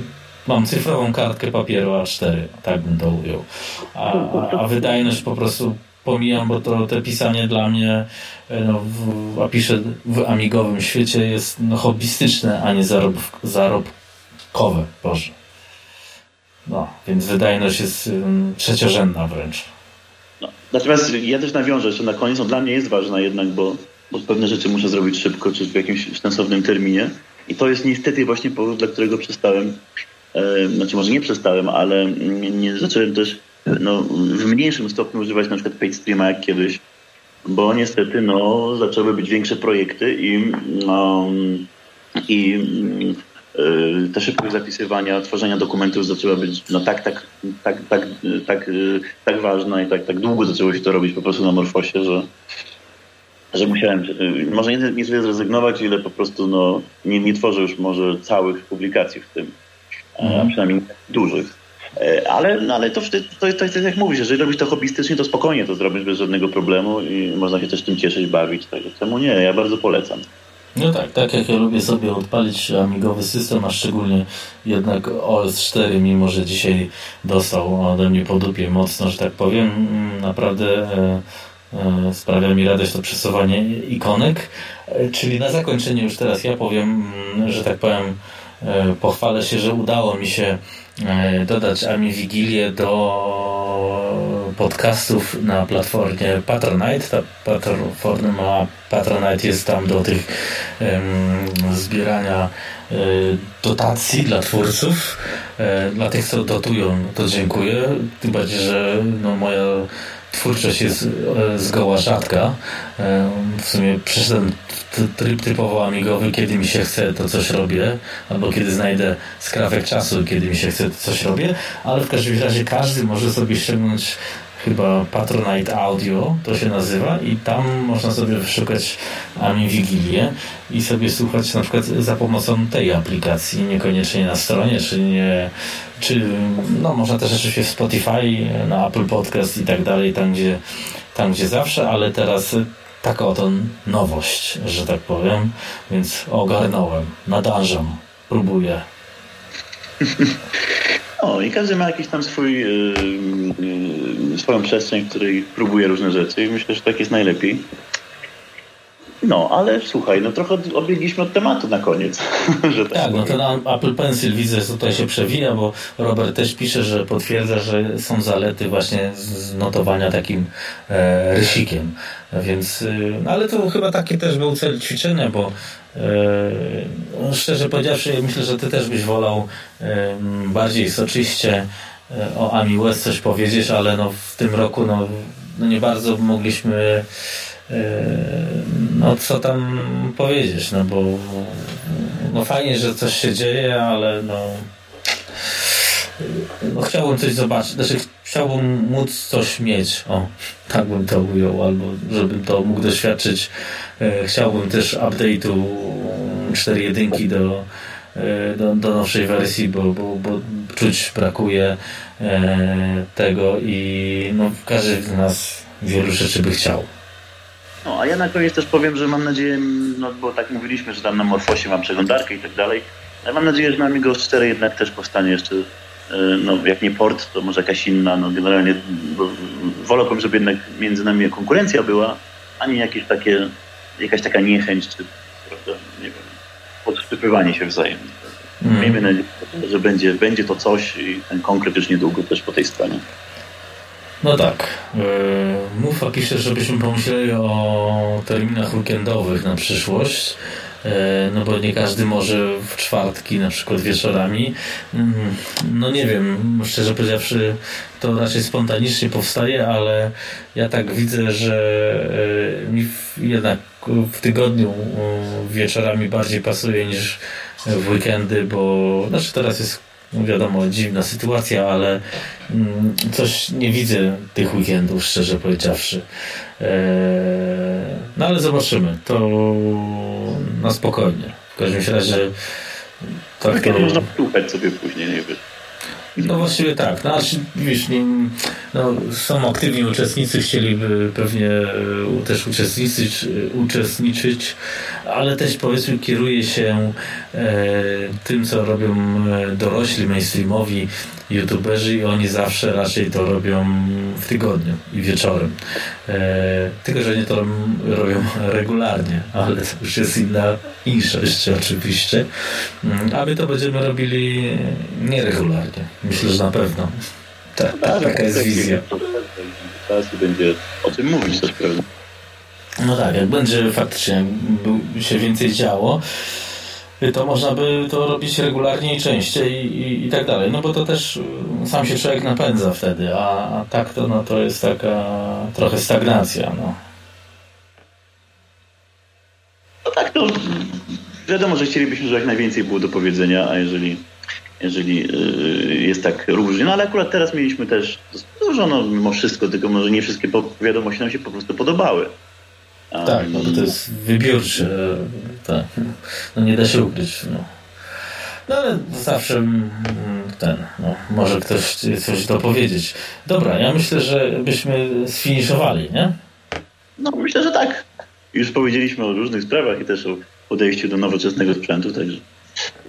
mam cyfrową kartkę papieru A4, tak bym to ujął, a, a wydajność po prostu pomijam, bo to te pisanie dla mnie, e, no, w, a piszę w amigowym świecie jest no, hobbystyczne, a nie zarob, zarobkowe, Boże. No, więc wydajność jest um, trzeciorzędna wręcz. No, natomiast ja też nawiążę jeszcze na koniec, no, dla mnie jest ważna jednak, bo, bo pewne rzeczy muszę zrobić szybko, czy w jakimś sensownym terminie. I to jest niestety właśnie powód, dla którego przestałem, e, znaczy może nie przestałem, ale nie zacząłem też no, w mniejszym stopniu używać na przykład PageStreama jak kiedyś, bo niestety no, zaczęły być większe projekty i, no, i Y, te szybkość zapisywania, tworzenia dokumentów zaczęła być no, tak, tak, tak, tak, tak, y, tak ważna i tak, tak długo zaczęło się to robić po prostu na Morfosie, że, że musiałem y, może nie, nie sobie zrezygnować, ile po prostu no, nie, nie tworzę już może całych publikacji w tym, mm. a przynajmniej dużych. Ale, no, ale to, to, to, jest, to jest jak mówisz, jeżeli robisz to hobbystycznie, to spokojnie to zrobisz bez żadnego problemu i można się też tym cieszyć, bawić. Tak, czemu nie? Ja bardzo polecam. No tak, tak jak ja lubię sobie odpalić amigowy system, a szczególnie jednak OS 4, mimo że dzisiaj dostał ode mnie po dupie mocno, że tak powiem, mm, naprawdę e, e, sprawia mi radość to przesuwanie ikonek. E, czyli na zakończenie już teraz ja powiem, mm, że tak powiem, e, pochwalę się, że udało mi się e, dodać Ami Wigilię do podcastów na platformie Patronite. Ta platforma Patronite jest tam do tych um, zbierania y, dotacji dla twórców. E, dla tych, co dotują, to dziękuję. Tym bardziej, że no, moja twórczość jest e, zgoła rzadka. E, w sumie przeszedłem tryb typowo amigowy, kiedy mi się chce, to coś robię, albo kiedy znajdę skrawek czasu, kiedy mi się chce, to coś robię, ale w każdym razie każdy może sobie ściągnąć chyba Patronite Audio to się nazywa i tam można sobie wyszukać Ami Wigilię i sobie słuchać na przykład za pomocą tej aplikacji, niekoniecznie na stronie, czy nie, czy no można też oczywiście w Spotify, na Apple Podcast i tak dalej, tam gdzie, tam gdzie zawsze, ale teraz taka oto nowość, że tak powiem, więc ogarnąłem, nadążam, próbuję. [LAUGHS] No i każdy ma jakiś tam swój, yy, yy, swoją przestrzeń, w której próbuje różne rzeczy i myślę, że tak jest najlepiej. No, ale słuchaj, no trochę odbiegliśmy od tematu na koniec. [LAUGHS] tak, tak no ten Apple Pencil widzę, że tutaj się przewija, bo Robert też pisze, że potwierdza, że są zalety właśnie z notowania takim e, rysikiem. Więc, e, no ale to chyba taki też był cel ćwiczenia, bo szczerze powiedziawszy, myślę, że ty też byś wolał e, bardziej soczyście e, o Ami West coś powiedzieć, ale no w tym roku no, no nie bardzo mogliśmy E, no co tam powiedzieć, no bo no fajnie, że coś się dzieje, ale no, no chciałbym coś zobaczyć, znaczy chciałbym móc coś mieć, o, tak bym to ujął, albo żebym to mógł doświadczyć. E, chciałbym też update'u 4.1 do, e, do, do nowszej wersji, bo, bo, bo czuć brakuje tego i no, każdy z nas wielu rzeczy by chciał. No, a ja na koniec też powiem, że mam nadzieję, no bo tak mówiliśmy, że tam na Morfosie mam przeglądarkę i tak dalej, ale mam nadzieję, że na Amigo 4 jednak też powstanie jeszcze, e, no jak nie port, to może jakaś inna, no generalnie wolałbym, żeby jednak między nami konkurencja była, a nie jakieś takie, jakaś taka niechęć, czy prawda, nie wiem, podszczypywanie się wzajemnie. Mm. Miejmy nadzieję, że będzie, będzie to coś i ten konkret już niedługo też po tej stronie. No tak. E, Mufa pisze, żebyśmy pomyśleli o terminach weekendowych na przyszłość. E, no bo nie każdy może w czwartki, na przykład wieczorami. Mm, no nie wiem, szczerze powiedziawszy, to raczej spontanicznie powstaje, ale ja tak widzę, że e, mi jednak w tygodniu wieczorami bardziej pasuje niż w weekendy, bo znaczy teraz jest no wiadomo, dziwna sytuacja, ale mm, coś nie widzę tych weekendów, szczerze powiedziawszy. Eee, no ale zobaczymy. To na spokojnie. W każdym razie tak to... Można słuchać sobie później, nie wiem. No właściwie tak. No, wiesz, nie, no, są aktywni uczestnicy, chcieliby pewnie e, też uczestniczyć, uczestniczyć ale też powiedzmy kieruje się e, tym, co robią e, dorośli, mainstreamowi youtuberzy i oni zawsze raczej to robią w tygodniu i wieczorem. E, tylko, że nie to robią regularnie, ale to już jest inna inszość oczywiście. Mm, a my to będziemy robili nieregularnie. Myślę, że na pewno. Ta, ta, taka jest wizja. Teraz będzie o tym mówić też pewnie. No tak, jak będzie faktycznie się więcej działo, to można by to robić regularnie i częściej i, i, tak dalej. No bo to też y, sam się człowiek napędza wtedy, a, a tak to, no, to jest taka trochę stagnacja. No. no tak, to wiadomo, że chcielibyśmy, żeby jak najwięcej było do powiedzenia, a jeżeli, jeżeli yy, jest tak różnie, no ale akurat teraz mieliśmy też dużo, no mimo wszystko, tylko może nie wszystkie wiadomości nam się po prostu podobały. Tak, no to jest wybiórcze. Tak. No nie da się ukryć. No. No ale zawsze mm, ten, no, może ktoś coś dopowiedzieć. Dobra, ja myślę, że byśmy sfiniszowali, nie? No myślę, że tak. Już powiedzieliśmy o różnych sprawach i też o podejściu do nowoczesnego sprzętu, także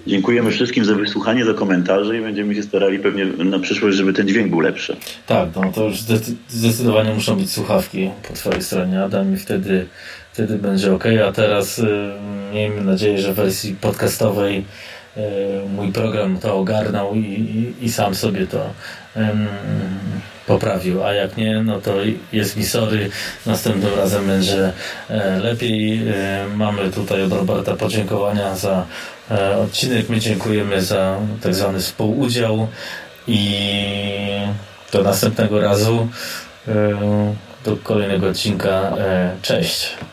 Dziękujemy wszystkim za wysłuchanie, za komentarze i będziemy się starali pewnie na przyszłość, żeby ten dźwięk był lepszy. Tak, no to już zdecydowanie muszą być słuchawki po Twojej stronie, Adam, i wtedy, wtedy będzie ok. A teraz y, miejmy nadzieję, że w wersji podcastowej y, mój program to ogarnął i, i, i sam sobie to y, poprawił, a jak nie, no to jest mi sorry, następnym razem będzie e, lepiej. E, mamy tutaj od Roberta podziękowania za odcinek, my dziękujemy za tak zwany współudział i do następnego razu do kolejnego odcinka. Cześć.